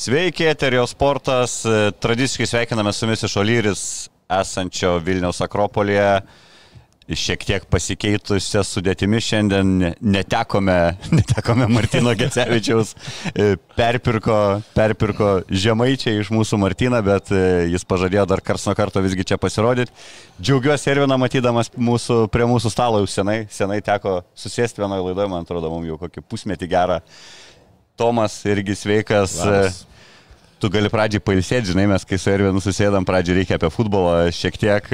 Sveiki, Eterio sportas. Tradiciškai sveikiname su jumis iš Olyris esančio Vilniaus Akropolėje. Šiek tiek pasikeitusią sudėtimi šiandien netekome, netekome Martino Gecevičiaus. Perpirko, perpirko žemaičiai iš mūsų Martiną, bet jis pažadėjo dar kars nuo karto visgi čia pasirodyti. Džiaugiuosi Erviną matydamas mūsų, prie mūsų stalo jau senai. Senai teko susėsti vienoje laidoje, man atrodo, mums jau kokį pusmetį gerą. Tomas irgi sveikas. Labas. Tu gali pradžiai pailsėti, žinai, mes kai su Ervinu susėdam, pradžiai reikia apie futbolą šiek tiek.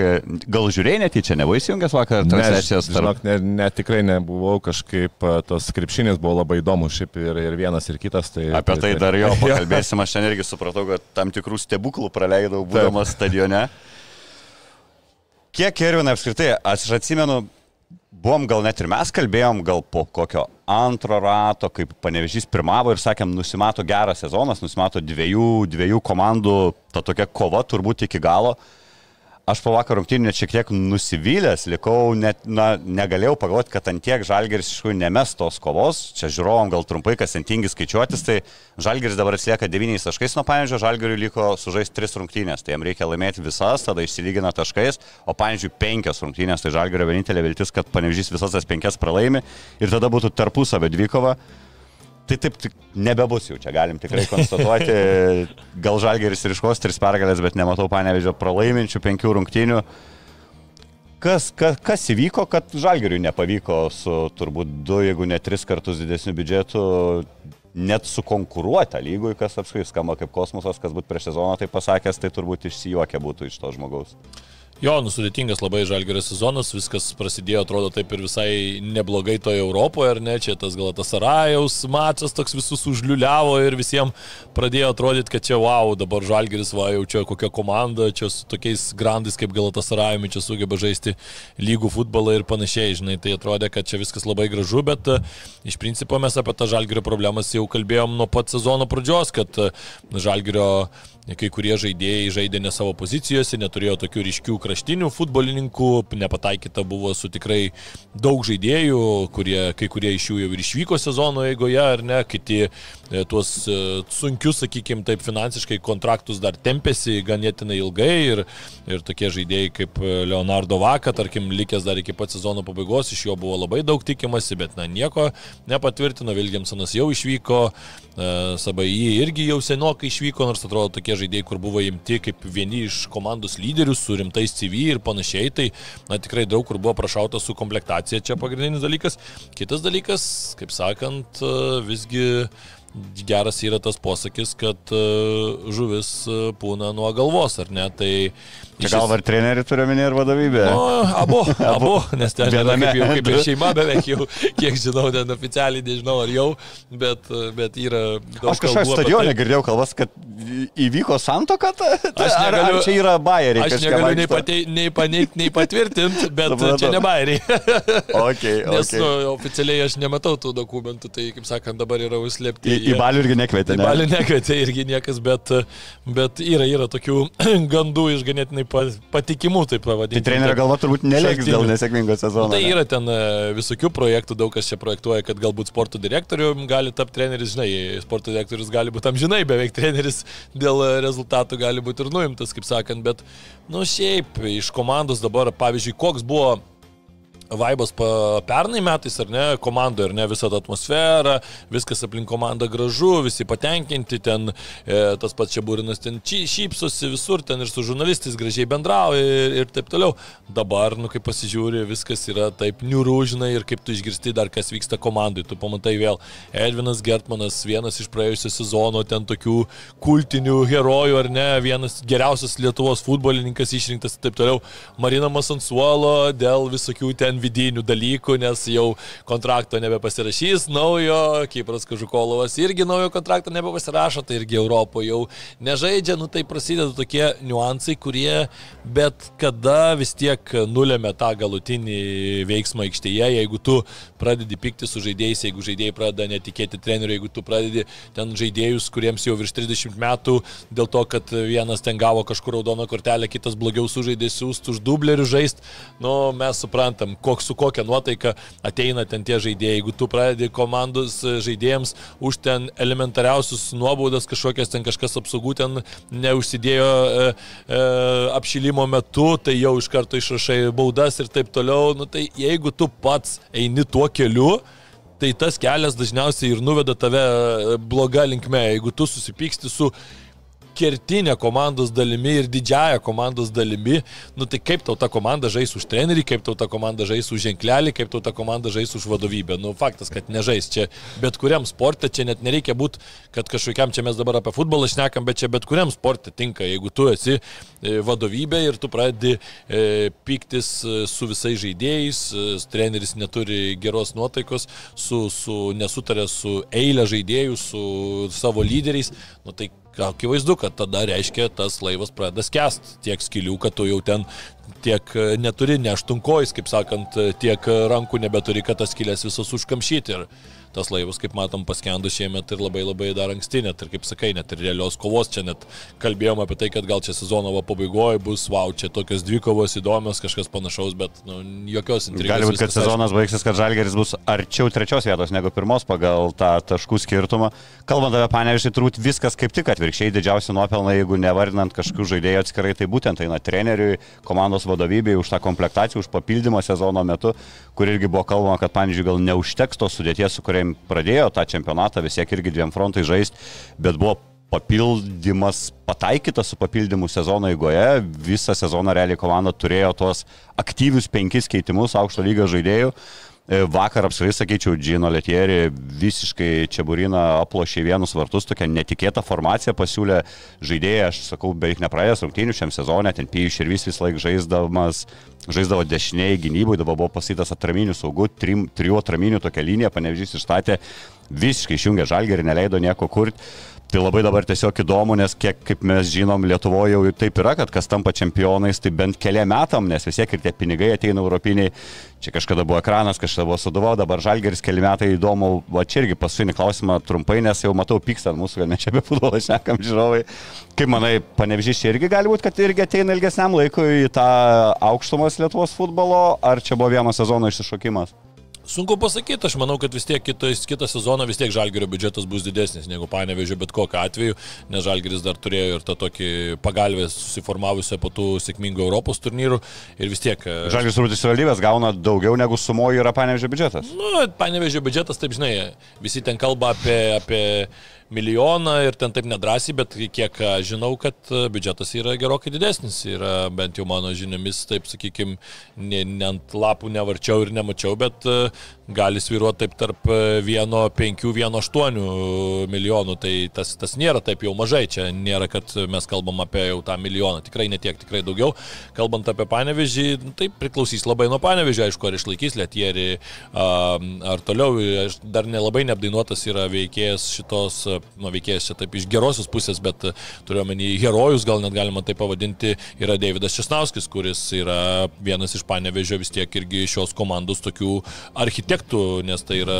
Gal žiūrėjai netyčia, nebuvai įsijungęs vakar transliacijos? Ne, žinok, ne, ne, tikrai nebuvau, kažkaip tos krepšinis buvo labai įdomus, šiaip ir, ir vienas, ir kitas. Tai, apie tai, tai dar jo pakalbėsim, aš šiandien irgi supratau, kad tam tikrų stebuklų praleidau, būdamas Taip. stadione. Kiek Ervinai apskritai, aš atsimenu, buvom gal net ir mes kalbėjom, gal po kokio antro rato, kaip panevežys pirmavo ir sakėm, nusimato geras sezonas, nusimato dviejų, dviejų komandų, ta tokia kova turbūt iki galo. Aš po vakar rungtynių net šiek tiek nusivylęs, likau, net, na, negalėjau pagalvoti, kad ant tiek Žalgeris iš tikrųjų nemes tos kovos. Čia žiūrovom gal trumpai, kas sentingi skaičiuotis, tai Žalgeris dabar atsilieka 9 taškais nuo Panežio, Žalgeriui liko sužaisti 3 rungtynės, tai jam reikia laimėti visas, tada išsilygina taškais, o Panežiui 5 rungtynės, tai Žalgerio vienintelė viltis, kad Panežys visas tas 5 pralaimi ir tada būtų tarpusavio dvikova. Tai taip tik nebebus jau, čia galim tikrai konstatuoti. Gal Žalgeris ir iškos tris pergalės, bet nematau panevežio pralaiminčių penkių rungtynių. Kas, kas, kas įvyko, kad Žalgeriui nepavyko su turbūt du, jeigu ne tris kartus didesniu biudžetu net sukonkuruota lygui, kas apskritai skamba kaip kosmosas, kas būtų prieš sezoną tai pasakęs, tai turbūt išsijuokia būtų iš to žmogaus. Jo, nusudėtingas labai žalgerio sezonas, viskas prasidėjo, atrodo, taip ir visai neblogai toje Europoje, ar ne, čia tas Galatas Arajaus mačas toks visus užliuliavo ir visiems pradėjo atrodyti, kad čia wow, dabar žalgeris va jau čia kokia komanda, čia su tokiais grandais kaip Galatas Arajumi čia sugeba žaisti lygų futbolą ir panašiai, žinai, tai atrodė, kad čia viskas labai gražu, bet e, iš principo mes apie tą žalgerio problemas jau kalbėjom nuo pat sezono pradžios, kad e, žalgerio kai kurie žaidėjai žaidė ne savo pozicijose, neturėjo tokių ryškių kraštinių futbolininkų, nepataikyta buvo su tikrai daug žaidėjų, kurie, kai kurie iš jų jau ir išvyko sezono eigoje, ar ne, kiti e, tuos e, sunkius, sakykime, taip finansiškai kontraktus dar tempėsi ganėtinai ilgai ir, ir tokie žaidėjai kaip Leonardo Vaka, tarkim, likęs dar iki pat sezono pabaigos, iš jo buvo labai daug tikimasi, bet na nieko nepatvirtino, Vilgiamsonas jau išvyko, e, Sabai irgi jau senokai išvyko, nors atrodo tokie žaidėjai, kur buvo imti kaip vieni iš komandos lyderių su rimtais CV ir panašiai, tai na, tikrai daug kur buvo prašauta su komplektacija, čia pagrindinis dalykas. Kitas dalykas, kaip sakant, visgi geras yra tas posakis, kad e, žuvis e, pūna nuo galvos, ar ne? Tai Čia gal ir trenerių turi minė ir vadovybė? Nu, abu, abu, nes ten yra kaip, jau, kaip ir šeima beveik jau, kiek žinau, ten oficialiai nežinau ar jau, bet, bet yra Aš kažkaip stadione tai. girdėjau kalbas, kad įvyko santoka, ta, ta, aš negaliu, ar, ar čia yra bairiai? Aš negaliu nei, patei, nei paneigti, nei patvirtinti, bet čia ne bairiai. okay, nes okay. nu, oficialiai aš nematau tų dokumentų, tai kaip sakant, dabar yra užslėpti. Į, į balių irgi nekvietė. Į ne? balių nekvietė irgi niekas, bet, bet yra, yra tokių gandų iš ganėtinai patikimų, taip pavadinti. Tai trenerio galva turbūt nelėgs dėl nesėkmingo sezono. Tai yra ten e, visokių projektų, daug kas čia projektuoja, kad galbūt sporto direktorių gali tapti treneris, žinai, sporto direktorius gali būti tam žinai, beveik treneris dėl rezultatų gali būti ir nuimtas, kaip sakant, bet, nu šiaip iš komandos dabar, pavyzdžiui, koks buvo Vaibas pernai metais, ar ne, komandoje, ar ne, visa ta atmosfera, viskas aplink komandą gražu, visi patenkinti, ten e, tas pats čia būrinas ten šypsosi visur, ten ir su žurnalistais gražiai bendrauja ir, ir taip toliau. Dabar, nu, kai pasižiūri, viskas yra taip niurūžinai ir kaip tu išgirsti dar, kas vyksta komandai, tu pamatai vėl Edvinas Gertmanas, vienas iš praėjusio sezono ten tokių kultinių herojų, ar ne, vienas geriausias Lietuvos futbolininkas išrinktas ir taip toliau, Marina Masansuolo dėl visokių ten ten vidinių dalykų, nes jau kontrakto nebepasirašys. Naujo, Kipras Kažukolovas irgi naujo kontrakto nebepasirašo, tai irgi Europoje jau nežaidžia, nu tai prasideda tokie niuansai, kurie bet kada vis tiek nulėmė tą galutinį veiksmą aikštėje, jeigu tu pradedi pykti su žaidėjais, jeigu žaidėjai pradeda netikėti treneriu, jeigu tu pradedi ten žaidėjus, kuriems jau virš 30 metų dėl to, kad vienas ten gavo kažkur raudoną kortelę, kitas blogiau sužaidė siūst už dublerių žaist, nu mes suprantam, kok, su kokia nuotaika ateina ten tie žaidėjai. Jeigu tu pradedi komandos žaidėjams už ten elementariausius nuobaudas kažkokias ten kažkas apsaugų ten neužsidėjo e, e, apšilimo metu, tai jau iš karto išrašai baudas ir taip toliau. Nu, tai jeigu tu pats eini tuo keliu, tai tas kelias dažniausiai ir nuveda tave e, bloga linkme. Jeigu tu susipyksti su kertinė komandos dalimi ir didžiaja komandos dalimi, nu tai kaip tau ta komanda žais už trenerį, kaip tau ta komanda žais už ženklelį, kaip tau ta komanda žais už vadovybę. Nu faktas, kad nežais čia bet kuriam sportė, čia net nereikia būti, kad kažkokiam čia mes dabar apie futbolą šnekam, bet čia bet kuriam sportė tinka, jeigu tu esi e, vadovybė ir tu pradedi e, pyktis e, su visais žaidėjais, treneris neturi geros nuotaikos, su, su nesutarė su eilė žaidėjų, su savo lyderiais, nu tai akivaizdu, kad tada reiškia tas laivas pradeda skęst tiek skilių, kad tu jau ten tiek neturi neštunkojais, kaip sakant, tiek rankų nebeturi, kad tas skilės visas užkamšyti. Ir tas laivas, kaip matom, paskendo šiemet ir labai labai dar anksti, net ir kaip sakai, net ir realios kovos čia net kalbėjom apie tai, kad gal čia sezono pabaigoje bus, wow, čia tokios dvi kovos įdomios, kažkas panašaus, bet nu, jokios intrigos. Gali būti, kad sezonas aišku. baigsis, kad Žalgeris bus arčiau trečios vietos negu pirmos pagal tą taškų skirtumą. Kalbant apie panevišį, turbūt viskas kaip tik atvirkščiai didžiausi nuopelnai, jeigu nevardinant kažkokių žaidėjų atskirai, tai būtent eina treneriui, komandos vadovybei už tą komplektaciją, už papildymą sezono metu, kur irgi buvo kalbama, kad, pavyzdžiui, gal neužteks tos sudėties, su kuriam pradėjo tą čempionatą, vis tiek irgi dviem frontai žaisti, bet buvo papildymas pataikytas su papildymu sezono eigoje. Visą sezoną realiai komanda turėjo tuos aktyvius penkis keitimus aukšto lygio žaidėjų. E, vakar apskritai sakyčiau, Džino Letieri visiškai Čiaburiną aplošė vienus vartus, tokia netikėta formacija pasiūlė žaidėjai, aš sakau, beveik nepraėjęs rungtynių šiam sezonė, ten Pijus ir vis vis laik žaisdamas, žaisdavo dešiniai gynybui, dabar buvo pasytas atraminių saugų, trim, trijų atraminių tokia linija, panevežys išstatė, visiškai išjungė žalgerį, neleido nieko kurti. Tai labai dabar tiesiog įdomu, nes kiek, kaip mes žinom, Lietuvoje jau taip yra, kad kas tampa čempionais, tai bent keliam metam, nes vis tiek ir tie pinigai ateina europiniai. Čia kažkada buvo ekranas, kažkada buvo suduvo, dabar žalgeris keli metai įdomu. Va čia irgi paskutinį klausimą trumpai, nes jau matau pykstant mūsų, kad mes čia apie futbolą šnekam žiūrovai. Kaip manai, panevežys čia irgi gali būti, kad irgi ateina ilgesniam laikui į tą aukštumas Lietuvos futbolo, ar čia buvo vieno sezono išsišokimas? Sunku pasakyti, aš manau, kad vis tiek kitas, kitą sezoną vis tiek Žalgerio biudžetas bus didesnis negu Panevežio bet kokiu atveju, nes Žalgeris dar turėjo ir tą tokį pagalbę susiformavusią po tų sėkmingų Europos turnyrų ir vis tiek... E, Žalgeris rūtis savivaldybės gauna daugiau negu sumoju yra Panevežio biudžetas. Nu, Panevežio biudžetas, taip žinai, visi ten kalba apie, apie milijoną ir ten taip nedrasiai, bet kiek žinau, kad biudžetas yra gerokai didesnis. Yra bent jau mano žiniomis, taip sakykime, ne, ne ant lapų nevarčiau ir nemačiau, bet gali sviruoti taip tarp 1,5-1,8 milijonų. Tai tas, tas nėra taip jau mažai. Čia nėra, kad mes kalbam apie jau tą milijoną. Tikrai netiek, tikrai daugiau. Kalbant apie panevežį, tai priklausys labai nuo panevežio, aišku, ar išlaikys Lietierį, ar toliau. Dar nelabai neapdainuotas yra veikėjas šitos nu, veikėjas čia taip iš gerosios pusės, bet e, turiuomenį herojus, gal net galima tai pavadinti, yra Davidas Česnauskis, kuris yra vienas iš panevežio vis tiek irgi šios komandos tokių architektų, nes tai yra,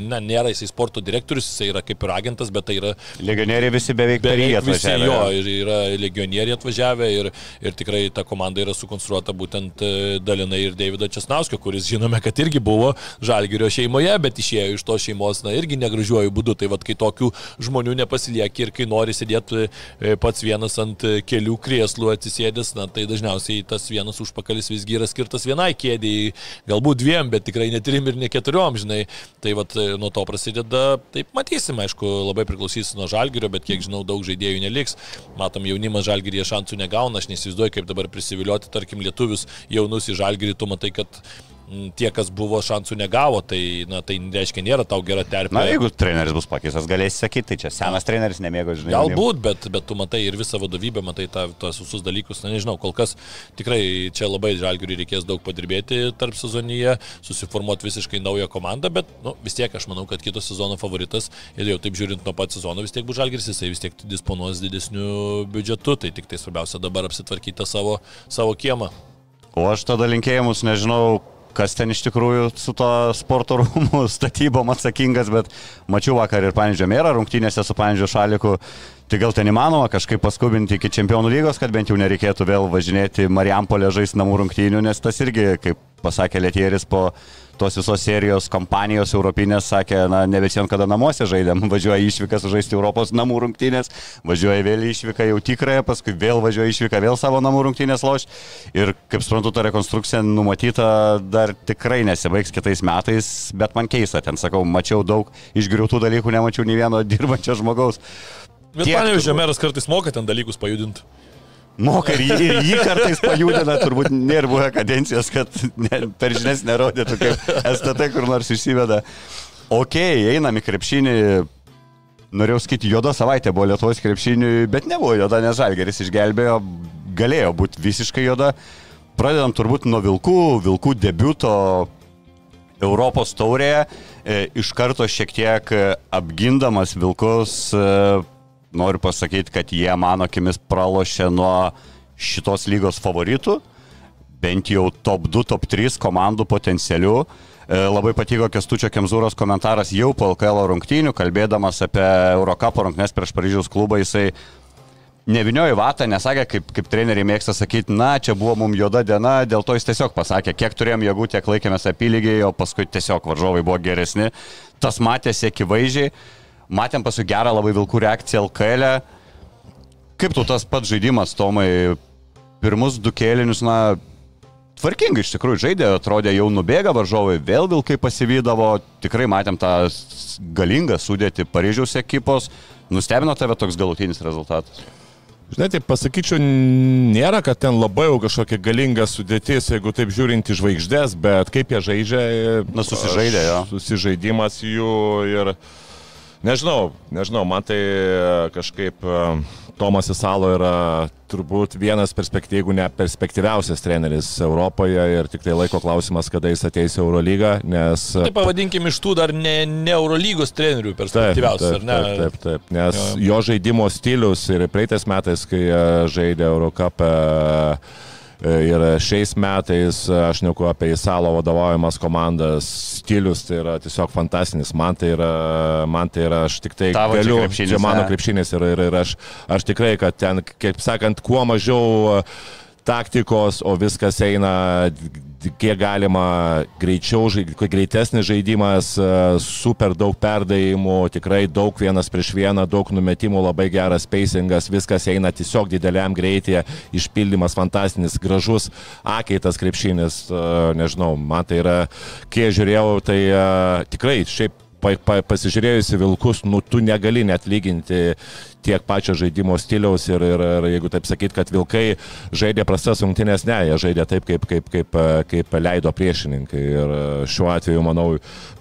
ne, nėra jisai sporto direktorius, jisai yra kaip ir agentas, bet tai yra... Legionieriai visi beveik, beveik visi jo, ir yra legionieriai atvažiavę ir, ir tikrai ta komanda yra sukonstruota būtent e, dalinai ir Davido Česnauskio, kuris žinome, kad irgi buvo Žalgirio šeimoje, bet išėjo iš to šeimos, na, irgi negražiuoju būdu. Tai vad, kai tokių žmonių nepasilieki ir kai nori sėdėti e, pats vienas ant kelių krėslų atsisėdęs, na, tai dažniausiai tas vienas užpakalis visgi yra skirtas vienai kėdėjai, galbūt dviem, bet tikrai ne trim ir ne keturiom, žinai. Tai vat, e, nuo to prasideda, taip matysim, aišku, labai priklausys nuo žalgerio, bet kiek žinau, daug žaidėjų neliks. Matom, jaunimas žalgerį šansų negauna, aš neįsivaizduoju, kaip dabar prisivilioti, tarkim, lietuvius jaunus į žalgerį, tu matai, kad tie, kas buvo šansų negavo, tai, na, tai reiškia, nėra tau gera terpė. Na, jeigu treneris bus pakeistas, galėsi sakyti, tai čia senas treneris nemėgo, žinai. Galbūt, bet, bet tu matai ir visą vadovybę, matai tą, tos visus dalykus, na nežinau, kol kas tikrai čia labai žalgiui reikės daug padirbėti tarp sezonyje, susiformuoti visiškai naują komandą, bet nu, vis tiek aš manau, kad kito sezono favoritas ir jau taip žiūrint nuo pat sezono vis tiek bus žalgis, jisai vis tiek disponuos didesniu biudžetu, tai tik tai svarbiausia dabar apsitvarkyti tą savo, savo kiemą. O aš tada linkėjimus nežinau, kas ten iš tikrųjų su to sporto rūmų statybom atsakingas, bet mačiau vakar ir Panidžio mėrą rungtynėse su Panidžio šaliku. Tai gal ten įmanoma kažkaip paskubinti iki čempionų lygos, kad bent jau nereikėtų vėl važinėti Marijampolė žaisti namų rungtynių, nes tas irgi, kaip pasakė Letieris po tos visos serijos kompanijos europinės, sakė, na, ne visiems kada namuose žaidėm, važiuoja išvyką sužaisti Europos namų rungtynės, važiuoja vėl išvyką jau tikrąją, paskui vėl važiuoja išvyką vėl savo namų rungtynės loš. Ir kaip suprantu, ta rekonstrukcija numatyta dar tikrai nesibaigs kitais metais, bet man keista, ten sakau, mačiau daug išgriautų dalykų, nemačiau nei vieno dirbančio žmogaus. Turbūt. žemeras kartais moka ten dalykus pajudinti. Moka ir jį, ir jį kartais pajudina, turbūt nėra buvę kadencijos, kad ne, per žinias nerodytų, kaip STT kur nors išsiveda. Ok, einam į krepšinį. Norėjau sakyti, juoda savaitė buvo Lietuvos krepšiniui, bet nebuvo juoda, nes Žalgeris išgelbėjo, galėjo būti visiškai juoda. Pradedam turbūt nuo Vilkų, Vilkų debiuto Europos taurėje, e, iš karto šiek tiek apgindamas Vilkus, e, noriu pasakyti, kad jie mano akimis pralošė nuo šitos lygos favoritų, bent jau top 2, top 3 komandų potencialių. E, Labai patiko Kestučio Kemzūros komentaras jau po LKL rungtynių, kalbėdamas apie Eurocapo rungtynės prieš Paryžiaus klubą, jisai neviniojo vatą, nesakė, kaip, kaip treneriai mėgsta sakyti, na, čia buvo mums juoda diena, dėl to jis tiesiog pasakė, kiek turėjom jėgų, tiek laikėmės apylygiai, o paskui tiesiog varžovai buvo geresni. Tas matėsi akivaizdžiai, matėm paskui gerą labai vilkų reakciją LKL. -e. Kaip tu tas pats žaidimas, Tomai, pirmus du kėlinius, na, tvarkingai iš tikrųjų žaidė, atrodė jau nubėga varžovai, vėl vilkai pasivydavo, tikrai matėm tą galingą sudėti Paryžiaus ekipos. Nustebino tave toks galutinis rezultatas? Žinai, tai pasakyčiau, nėra, kad ten labai jau kažkokia galinga sudėtis, jeigu taip žiūrint į žvaigždės, bet kaip jie žaidžia. Na, susižaidė, jo. Susižaidimas jų ir nežinau, nežinau, man tai e, kažkaip e, Tomas Isalo yra turbūt vienas perspektyvų, jeigu ne perspektyviausias treneris Europoje ir tik tai laiko klausimas, kada jis ateis į Eurolygą, nes... Tai pavadinkim iš tų dar ne, ne Eurolygos trenerių Taip, perspektyviausias, taip, ar ne? taip, taip, taip, nes Jo. jo žaidimo stilius ir praeitais metais, kai e, žaidė Eurocapą e, ir šiais metais, e, aš neku apie Įsalo vadovaujamas komandas, stilius tai yra tiesiog fantastinis, man tai yra, man tai yra, aš tik tai Tavo čia galiu, krepšinis, čia mano krepšinis ir, ir, ir aš, aš tikrai, kad ten, kaip sakant, kuo mažiau taktikos, o viskas eina kiek galima greičiau, greitesnis žaidimas, e, super daug perdavimų, tikrai daug vienas prieš vieną, daug numetimų, labai geras pacingas, viskas eina tiesiog dideliam greityje, išpildymas fantastinis, gražus, akeitas krepšinis, e, nežinau, man tai yra, kai žiūrėjau, tai e, tikrai šiaip pa, pa, pasižiūrėjus į vilkus, nu tu negali net lyginti tiek pačio žaidimo stiliaus ir, ir, ir jeigu taip sakyt, kad vilkai žaidė prastas rungtynės, ne, jie žaidė taip, kaip, kaip, kaip, kaip leido priešininkai. Ir šiuo atveju, manau,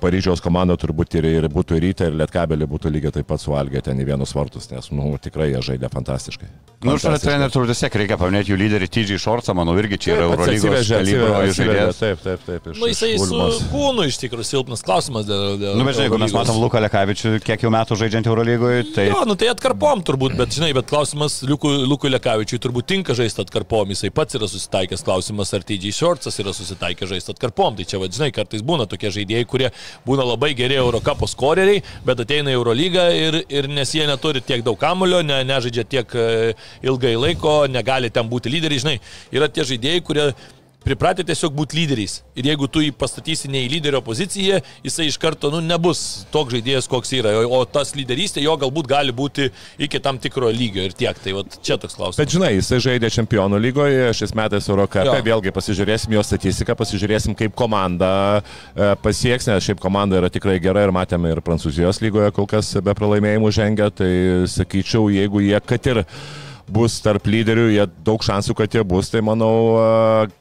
Paryžiaus komanda turbūt ir, ir būtų ryte, ir lietkabelį būtų lygiai taip pat suvalgę ten į vienus vartus, nes, nu, tikrai jie žaidė fantastiškai. Nu, šalia Fantastiškai. trenerių turbūt vis tiek reikia paminėti jų lyderį T.J. Šorcą, manau, irgi čia yra Taip, Eurolygos žaidėjas. Taip, taip, taip. iš- Nu, jisai su kūnu iš tikrųjų silpnas klausimas dėl... dėl Nu, bet žinai, jeigu mes matom Luką Lekavičių, kiek jau metų žaidžiant Eurolygoje, tai... Jo, nu tai atkarpom turbūt, bet žinai, bet klausimas Liukui, Liukui Lekavičiui turbūt tinka žaisti atkarpom, jisai pats yra susitaikęs, klausimas ar TJ Shortsas yra susitaikęs žaisti atkarpom, tai čia vadinai, kartais būna tokie žaidėjai, kurie būna labai geri Eurocapo skoreriai, bet ateina į Eurolygą ir, ir nes jie neturi tiek daug kamulio, ne, nežaidžia tiek e, ilgai laiko, negali ten būti lyderiai, žinai, yra tie žaidėjai, kurie pripratę tiesiog būti lyderiais. Ir jeigu tu jį pastatysi ne į lyderio poziciją, jisai iš karto nu, nebus toks žaidėjas, koks yra. O, o tas lyderystė jo galbūt gali būti iki tam tikro lygio ir tiek. Tai vat, čia toks klausimas. Bet žinai, jisai žaidė čempionų lygoje, šis metais Eurocape, vėlgi pasižiūrėsim jo statistiką, pasižiūrėsim, kaip komanda e, pasieks, nes šiaip komanda yra tikrai gera ir matėme ir Prancūzijos lygoje kol kas be pralaimėjimų žengia, tai sakyčiau, jeigu jie kad ir bus tarp lyderių, jie daug šansų, kad jie bus, tai manau,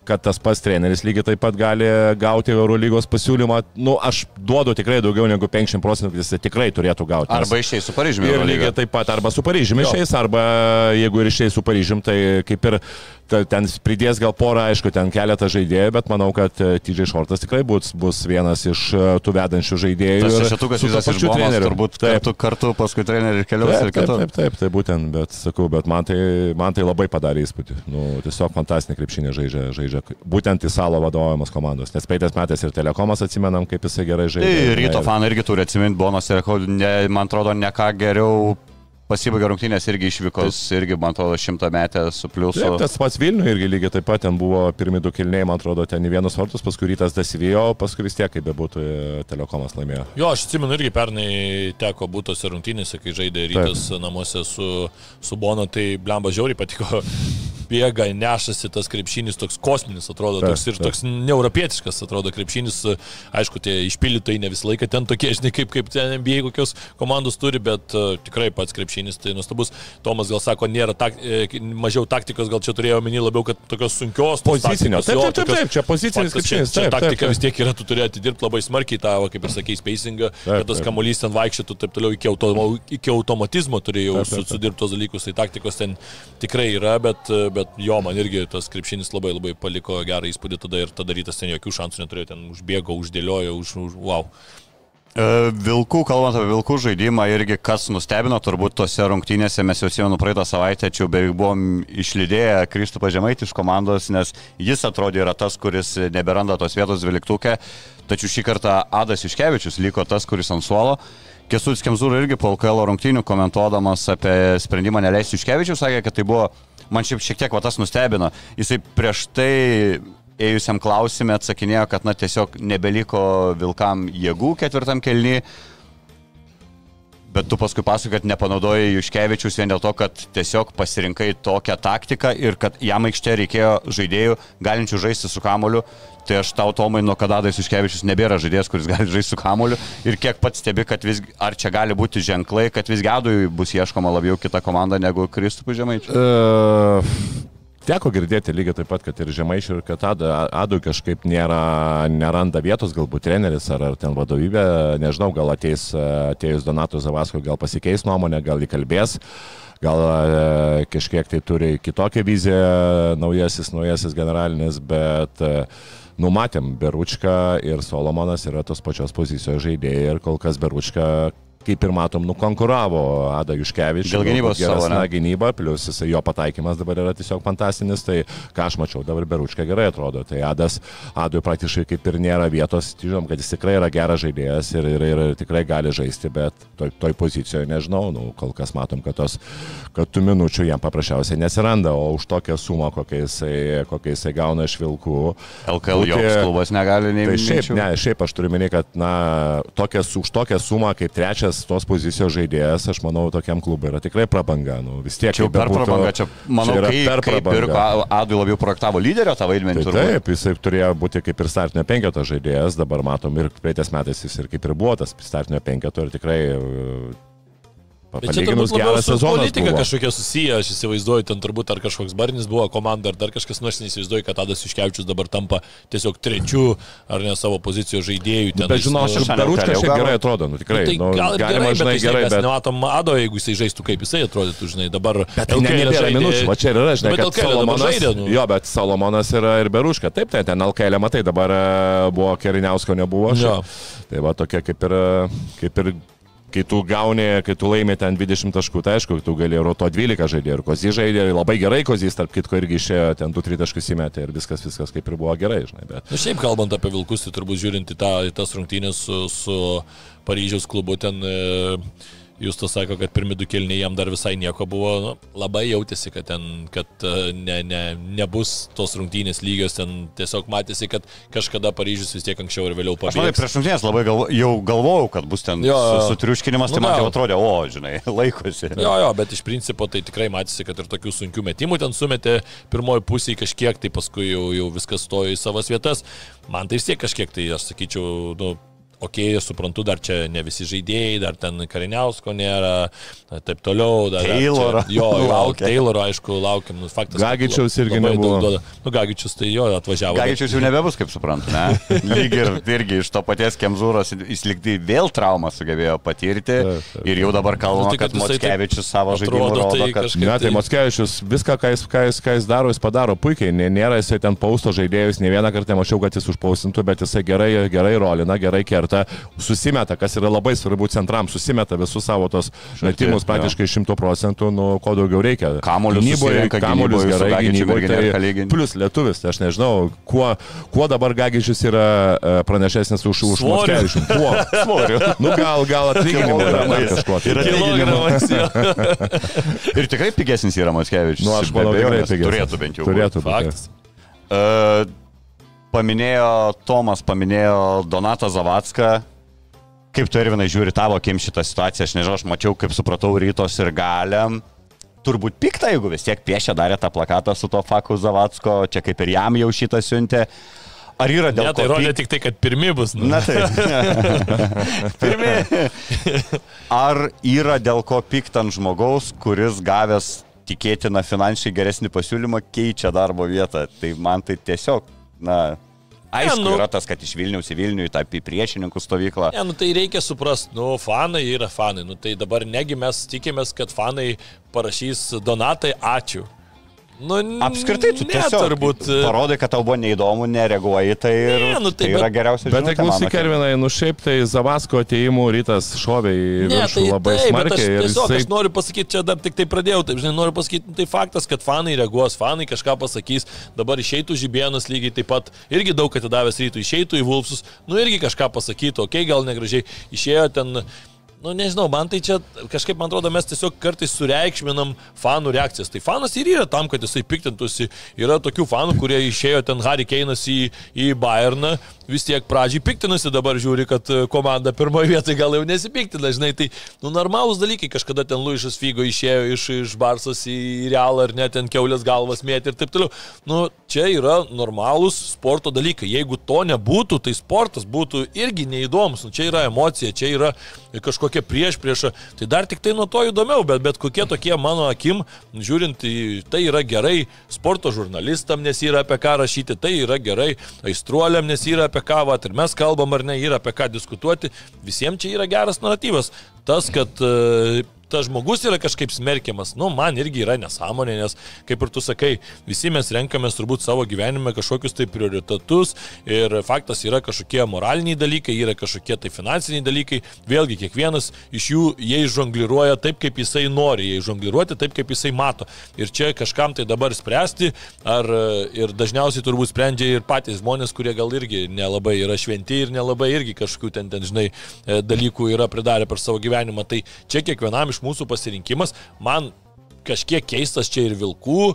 kad tas pats treneris lygiai taip pat gali gauti Eurolygos pasiūlymą. Nu, aš duodu tikrai daugiau negu 50 procentų, jis tikrai turėtų gauti. Arba išeis su Paryžiumi. Ir lygiai taip pat arba su Paryžiumi išeis, arba jeigu ir išeis su Paryžiumi, tai kaip ir ten pridės gal porą, aišku, ten keletą žaidėjų, bet manau, kad TJ Šortas tikrai bus, bus vienas iš e, tų vedančių žaidėjų. Tas šešetukas visas iš treneriu. turbūt Taip. kartu, kartu paskui trenerių keliaus Taip, ir taip, kitur. taip, taip, tai būtent, bet sakau, bet man tai, man tai labai padarė įspūdį. Nu, tiesiog fantastinė krepšinė žaidžia, žaidžia būtent į salo vadovaujamos komandos. Nes praeitais metais ir Telekomas atsimenam, kaip jisai gerai žaidė. Tai ryto fanai irgi turi atsiminti, Bonas ir, man atrodo, ne ką geriau pasibaigė rungtynės irgi išvykos, irgi, man atrodo, šimtą metę su pliusu. Taip, tas pats Vilnių irgi lygiai taip pat ten buvo pirmi du kilniai, man atrodo, ten į vienus vartus, paskui rytas dasivijo, paskui vis tiek, kaip bebūtų, e, telekomas laimėjo. Jo, aš atsimenu irgi pernai teko būtose rungtynėse, kai žaidė rytas namuose su, su Bono, tai blemba žiauriai patiko. Bėga, nešasi tas krepšinis, toks kosminis atrodo, Taip, toks ir taip. toks neuropietiškas atrodo krepšinis. Aišku, tie išpildytojai ne visą laiką ten tokie, žinai, kaip, kaip ten NBA kokios komandos turi, bet uh, tikrai pats krepšinis tai nuostabus. Tomas gal sako, nėra tak, e, mažiau taktikos, gal čia turėjo omeny labiau, kad tokios sunkios. Pozicinio. Taip, taip, taip, taip, čia pozicinis krepšinis. čia taktika vis tiek yra, tu turi atidirbti labai smarkiai tą, va, kaip ir sakei, spacingą, kad tas kamuolys ten vaikščiotų taip toliau iki, automo, iki automatizmo turėjau sudirbtos dalykus, tai taktikos ten tikrai yra, bet, bet jo, man irgi tas krepšinis labai labai paliko gerą įspūdį tada ir tada rytas ten jokių šansų neturėjo, ten užbėgo, uždėliojo, už, už wow. E, Vilkų, kalbant apie vilkų žaidimą, irgi kas nustebino, turbūt tose rungtynėse mes jau atsimenu praeitą savaitę, čia beveik buvom išlydėję Kristupą Žemaitį iš komandos, nes jis atrodė yra tas, kuris neberanda tos vietos dvyliktukė, tačiau šį kartą Adas Iškevičius liko tas, kuris ant suolo. Kesutis Kemzūra irgi po LKL rungtynių komentuodamas apie sprendimą neleisti Iškevičius sakė, kad tai buvo, man šiaip šiek tiek va tas nustebino. Jisai prieš tai ėjusiam klausimė atsakinėjo, kad na tiesiog nebeliko Vilkam jėgų ketvirtam kelnyje. Bet tu paskui pasakai, kad nepanaudojai Juškevičius vien dėl to, kad tiesiog pasirinkai tokią taktiką ir kad jam aikšte reikėjo žaidėjų galinčių žaisti su kamoliu. Tai aš tau, Tomai, nuo kada Dais Juškevičius nebėra žaidėjas, kuris gali žaisti su kamoliu. Ir kiek pats stebi, kad vis, ar čia gali būti ženklai, kad vis gedui bus ieškoma labiau kita komanda negu Kristupų Žemaičių. E, Teko girdėti lygiai taip pat, kad ir Žemaičių, ir kad Adui kažkaip nėra, neranda vietos, galbūt treneris ar, ar ten vadovybė, nežinau, gal ateis, atėjus Donato Zavasko, gal pasikeis nuomonę, gal įkalbės. Gal e, kažkiek tai turi kitokią viziją naujasis, naujasis generalinis, bet e, numatėm Beručką ir Solomonas yra tos pačios pozicijos žaidėjai ir kol kas Beručka kaip ir matom, nukonkuravo Ada Juškevičius. Dėl gynybos savo, ne? gynyba, plus jisai, jo pataikymas dabar yra tiesiog fantastinis, tai ką aš mačiau, dabar Beručka gerai atrodo. Tai Adas, Adui praktiškai kaip ir nėra vietos, žinom, kad jis tikrai yra geras žaidėjas ir, ir, ir tikrai gali žaisti, bet toj, toj pozicijoje nežinau, nu, kol kas matom, kad, tos, kad tų minučių jam paprasčiausiai nesiranda, o už tokią sumą, kokią jisai, kokią jisai gauna iš Vilkų. LKL būti- joks klubas negali nei Tai šiaip, ne, šiaip aš turiu minėti, kad na, tokias, už tokią sumą kaip trečias tos pozicijos žaidėjas, aš manau, tokiam klubui yra tikrai prabanga. Nu, vis tiek Čia jau kaip per bebūtų, prabangą, čia manau, yra kai, per kai prabangą. pirko Adui labiau projektavo lyderio tą vaidmenį. Tai taip, jisai turėjo būti kaip ir startinio penketo žaidėjas, dabar matom ir praeitais metais jis ir kaip ir buvo tas startinio penketo ir tikrai čia palyginus geras sezonas. politika buvo. kažkokia susiję, aš įsivaizduoju, ten turbūt ar kažkoks barnis buvo komanda, ar dar kažkas, nors neįsivaizduoju, kad Tadas Iškevičius dabar tampa tiesiog trečiu ar ne savo pozicijos žaidėjų. Ten, Bet žinau, nu, aš šiandien Beručka šiaip gerai atrodo, nu tikrai. Tai nu, gal ir galima, gerai, žinai, bet, žinai, gerai, bet... nematom Ado, jeigu jisai žaistų kaip jisai atrodytų, žinai, dabar... Bet tai nebėra žaidė- minučių, va čia ir yra, žinai, Nu, kad Salomonas, žaidė, nu. jo, bet Salomonas yra ir Beruška, taip, tai ten LKL matai, dabar e, buvo Keriniausko nebuvo, tai va tokia kaip ir, kaip ir kai tu gauni, kai tu laimi ten 20 taškų, tai aišku, tu gali roto 12 žaidėjų ir Kozį žaidė, labai gerai Kozys, tarp kitko, irgi išėjo ten 2-3 taškus įmetė ir viskas, viskas kaip ir buvo gerai, žinai, bet Na šiaip kalbant apie Vilkus, tai turbūt žiūrint į, tą, į tas rungtynės su, su Paryžiaus klubu, ten e, jūs to sako, kad pirmi du kelniai jam dar visai nieko buvo, nu, labai jautėsi, kad ten, kad e, ne, ne, nebus tos rungtynės lygios, ten tiesiog matėsi, kad kažkada Paryžius vis tiek anksčiau ir vėliau Aš manau, pabėgs. prieš rungtynės labai galvo, jau galvojau, kad bus ten Jo, jo. su, su triuškinimas, tai Nu, man jau atrodė, o, žinai, laikosi. Jo, jo, bet iš principo tai tikrai matėsi, kad ir tokių sunkių metimų ten sumetė pirmoji pusė kažkiek, tai paskui jau, jau viskas stojo į savas vietas. Man tai vis tiek kažkiek, tai aš sakyčiau, nu, okei, okay, suprantu, dar čia ne visi žaidėjai, dar ten Kariniausko nėra, taip toliau. Dar, Tayloro. Dar čia, jo, Laukia. laukia. Tayloro, aišku, laukiam. Nu, faktas, Gagičiaus irgi nebuvo. daug duoda. Nu, Gagičius tai jo atvažiavo. bet- Gaičius jau nebebus, kaip suprantu, ne? Lyg ir irgi iš to paties Kemzūros jis liktai vėl traumą sugebėjo patirti Taip, taip. ir jau dabar kalbama, Nu, tai, kad kad Motskevičius savo žaidimu atrodo, rodo, tai kad... Ne, tai tai- Matskevičius viską, ką jis, ką, jis, ką jis daro, jis padaro puikiai. Nė- Nėra jisai ten pausto žaidėjus, ne vieną kartą mačiau, kad jis užpaustintų, bet jisai gerai, gerai rolina, gerai kerta, susimeta, kas yra labai svarbu centram, susimeta visus savo tos metimus praktiškai 100 procentų, nu, ko daugiau reikia. Kamuolius Gynyboje, su gerai, gynyboje. Tai plus lietuvis, tai aš nežinau, kuo, kuo dabar Gagičius yra e, pranašesnis už, už Svoriu. Matskevičių. Kuo? Svoriu. Nu, gal, gal dar kažkuo. tai. Ir jo. Ir tikrai pigesnis yra Motskevičius. Nu, aš manau, tikrai pigesnis. Turėtų bent jau. Turėtų būti. Uh, paminėjo Tomas, paminėjo Donatą Zavacką. Kaip tu Irvinai žiūri tavo akim šitą situaciją, aš nežinau, aš mačiau, kaip supratau, rytos ir galiam. Turbūt pikta, jeigu vis tiek piešia darė tą plakatą su to Faku Zavacko, čia kaip ir jam jau šitą siuntė. Ar yra dėl Ne, tai ko rodė pykt- tik tai, kad pirmi bus. Nu. Na tai. Pirmi. Ar yra dėl ko pykt ant žmogaus, kuris gavęs tikėtina finansiškai geresnį pasiūlymą keičia darbo vietą? Tai man tai tiesiog, na, aišku, Ne, nu- yra tas, kad iš Vilniaus į Vilnių į tą priešininkų stovyklą. Ne, nu tai reikia suprasti, nu, fanai yra fanai, nu tai dabar negi mes tikimės, kad fanai parašys Donatai ačiū. Nu, Apskritai, tu ne, tiesiog turbūt. e, parodai, kad tau buvo neįdomu, nereaguoji, tai ir Ne, nu tai tai yra bet- geriausia Bet tai žinutė, klausyk. Kervinai, nu šiaip tai Zavasko atėjimų rytas šovė į Ne, tai labai aš smarkiai. ir tiesiog jisai- aš noriu pasakyti, čia dar tik tai pradėjau, taip žinai, noriu pasakyti, nu, tai faktas, kad fanai reaguos, fanai kažką pasakys, dabar išeitų žibienas lygiai taip pat, irgi daug atidavęs rytų, išeitų į Vulfsus, nu irgi kažką pasakytų, okei, okay, gal negražiai, išėjo ten, nu nežinau, man tai čia kažkaip, man atrodo, mes tiesiog kartais sureikšminam fanų reakcijas. Tai fanas ir yra tam, kad jisai piktintųsi. Yra tokių fanų, kurie išėjo ten Harry Keinas į, į Bayerną, vis tiek pradžiai piktinasi, dabar žiūri, kad e, komanda pirmoje vietoje gal jau nesipiktina, žinai, tai, nu, normalūs dalykai, kažkada ten Luišas Figo išėjo iš, iš Barsas į Realą ar net ten keulės galvas mėtė ir taip toliau. Nu, čia yra normalūs sporto dalykai. Jeigu to nebūtų, tai sportas būtų irgi neįdomus. Nu, čia yra emocija, čia yra kažkokia prieš priešą. Tai dar tik tai nuo to įdomiau, bet, bet kokie tokie mano akim, žiūrint, tai yra gerai sporto žurnalistam, nes yra apie ką rašyti, tai yra gerai aistruoliam, nes yra apie ką, vat, ir mes kalbam ar ne, yra apie ką diskutuoti. Visiems čia yra geras naratyvas. Tas, kad e, tas žmogus yra kažkaip smerkiamas, nu, man irgi yra nesąmonė, nes, kaip ir tu sakai, visi mes renkamės turbūt savo gyvenime kažkokius tai prioritetus ir faktas yra kažkokie moraliniai dalykai, yra kažkokie tai finansiniai dalykai, vėlgi kiekvienas iš jų jie žongliruoja taip, kaip jisai nori, jie žongliruoti taip, kaip jisai mato. Ir čia kažkam tai dabar spręsti, ar ir dažniausiai turbūt sprendžia ir patys žmonės, kurie gal irgi nelabai yra šventi ir nelabai irgi kažkokių ten, ten žinai, e, dalykų yra pridarę per savo gyvenimą. Tai čia kiekvienam iš mūsų pasirinkimas. Man kažkiek keistas čia ir vilkų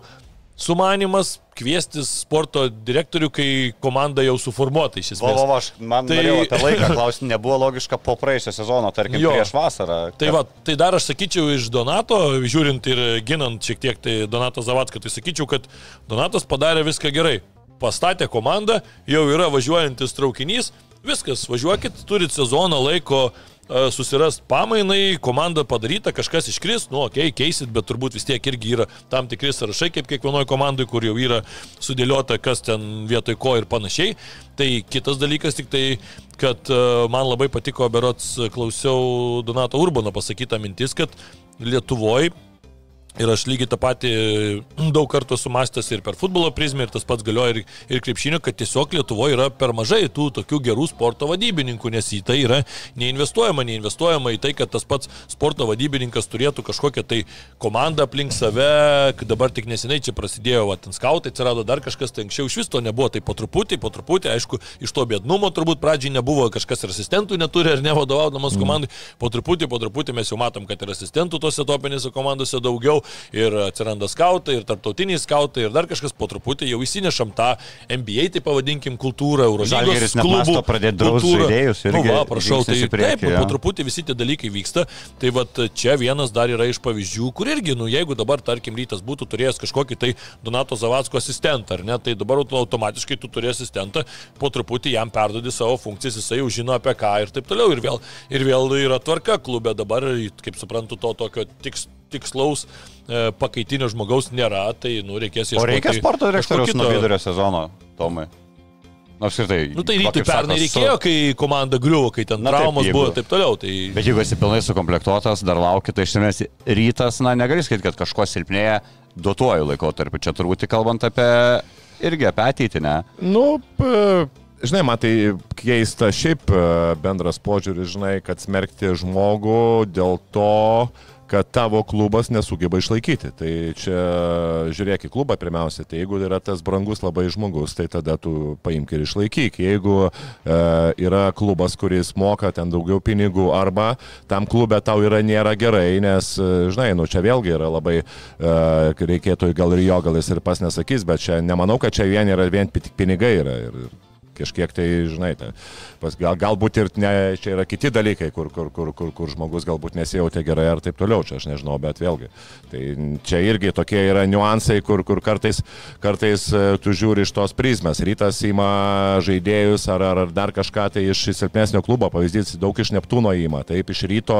sumanimas kviestis sporto direktorių, kai komanda jau suformuota iš esmės. va, va, aš man Tai- norėjau apie laiką klausti, nebuvo logiška po praėjusio sezono, tarkim, Jo. prieš vasarą. Tai, va, tai dar aš sakyčiau iš Donato, žiūrint ir ginant šiek tiek tai Donato Zavatką, tai sakyčiau, kad Donatas padarė viską gerai. Pastatė komandą, jau yra važiuojantis traukinys, viskas, važiuokit, turit sezoną laiko susirast pamainai, komanda padaryta, kažkas iškris, nu, okei, okay, keisit, bet turbūt vis tiek irgi yra tam tikri sąrašai, kaip kiekvienoje komandai, kur jau yra sudėliota, kas ten vietoj ko ir panašiai. Tai kitas dalykas tik tai, kad man labai patiko, berots klausiau Donato Urbano pasakytą mintis, kad Lietuvoje Ir aš lygiai tą patį daug kartų esu mąstęs ir per futbolo prizmę, ir tas pats galioja ir, ir krepšinio, kad tiesiog Lietuvoje yra per mažai tų tokių gerų sporto vadybininkų, nes į tai yra neinvestuojama, neinvestuojama į tai, kad tas pats sporto vadybininkas turėtų kažkokią tai komandą aplink save, kad dabar tik neseniai čia prasidėjo, va, ten skautai atsirado dar kažkas, tai anksčiau iš vis to nebuvo, tai po truputį, po truputį, aišku, iš to bėdnumo turbūt pradžiai nebuvo, kažkas ir asistentų neturi ar nevadovaudamas mm. komandai, po truputį, po truputį mes jau matom, kad ir asistentų tose topinėse komandose daugiau, ir atsiranda skautai, ir tarptautiniai skautai, ir dar kažkas po truputį jau įsinešam tą NBA, tai pavadinkim, kultūrą, net klubų. mąsto pradėt draust kultūrą. žaidėjus Nu, irgi va, prašau, tai priekį, taip, jo. po truputį visi tie dalykai vyksta. Tai vat čia vienas dar yra iš pavyzdžių, kur irgi, nu, jeigu dabar, tarkim, rytas būtų turėjęs kažkokį tai Donato Zavatsko asistentą, ar ne, tai dabar auto- automatiškai tu turi asistentą, po truputį jam perdodi savo funkcijas, jisai jau žino apie ką ir taip toliau. Ir vėl, ir vėl yra tvarka klube dabar, kaip suprantu, to tokio tiks, tikslaus e, pakaitinio žmogaus nėra, tai, nu, reikės O ieškoti. reikia sporto direktoriaus nuo vidurio sezono, Tomai. Na, apskritai. Nu tai rytui pernai su- reikėjo, kai komanda griuvo, kai ten Na taip, traumos jeigu- buvo ir taip toliau. Tai... Bet jeigu esi pilnai sukomplektuotas, dar lauki, tai iš esmės rytas, na, negali sakyti, kad kažko silpnėja duotuoju laikotarpiu. Čia turbūt kalbant apie irgi apie ateitį, ne? Nu, p- žinai, man tai keista šiaip e, bendras požiūris, žinai, kad smerkti žmogų dėl to, kad tavo klubas nesugeba išlaikyti. Tai čia žiūrėk į klubą pirmiausia, tai jeigu yra tas brangus labai žmogus, tai tada tu paimk ir išlaikyk. Jeigu e, yra klubas, kuris moka ten daugiau pinigų arba tam klube tau yra nėra gerai, nes, e, žinai, nu čia vėlgi yra labai, e, reikėtų gal ir jo, gal jis ir pas nesakys, bet čia nemanau, kad čia vien yra vien pinigai yra. Ir, ir kažkiek tai, žinai, tai, pas, gal, galbūt ir ne, čia yra kiti dalykai, kur, kur, kur, kur, kur žmogus galbūt nesijautia gerai ar taip toliau, čia aš nežinau, bet vėlgi. Tai čia irgi tokie yra niuansai, kur, kur kartais, kartais e, tu žiūri iš tos prizmės. Rytas ima žaidėjus ar, ar, ar dar kažką tai iš silpnesnio klubo, pavyzdys, daug iš Neptūno įima, taip iš ryto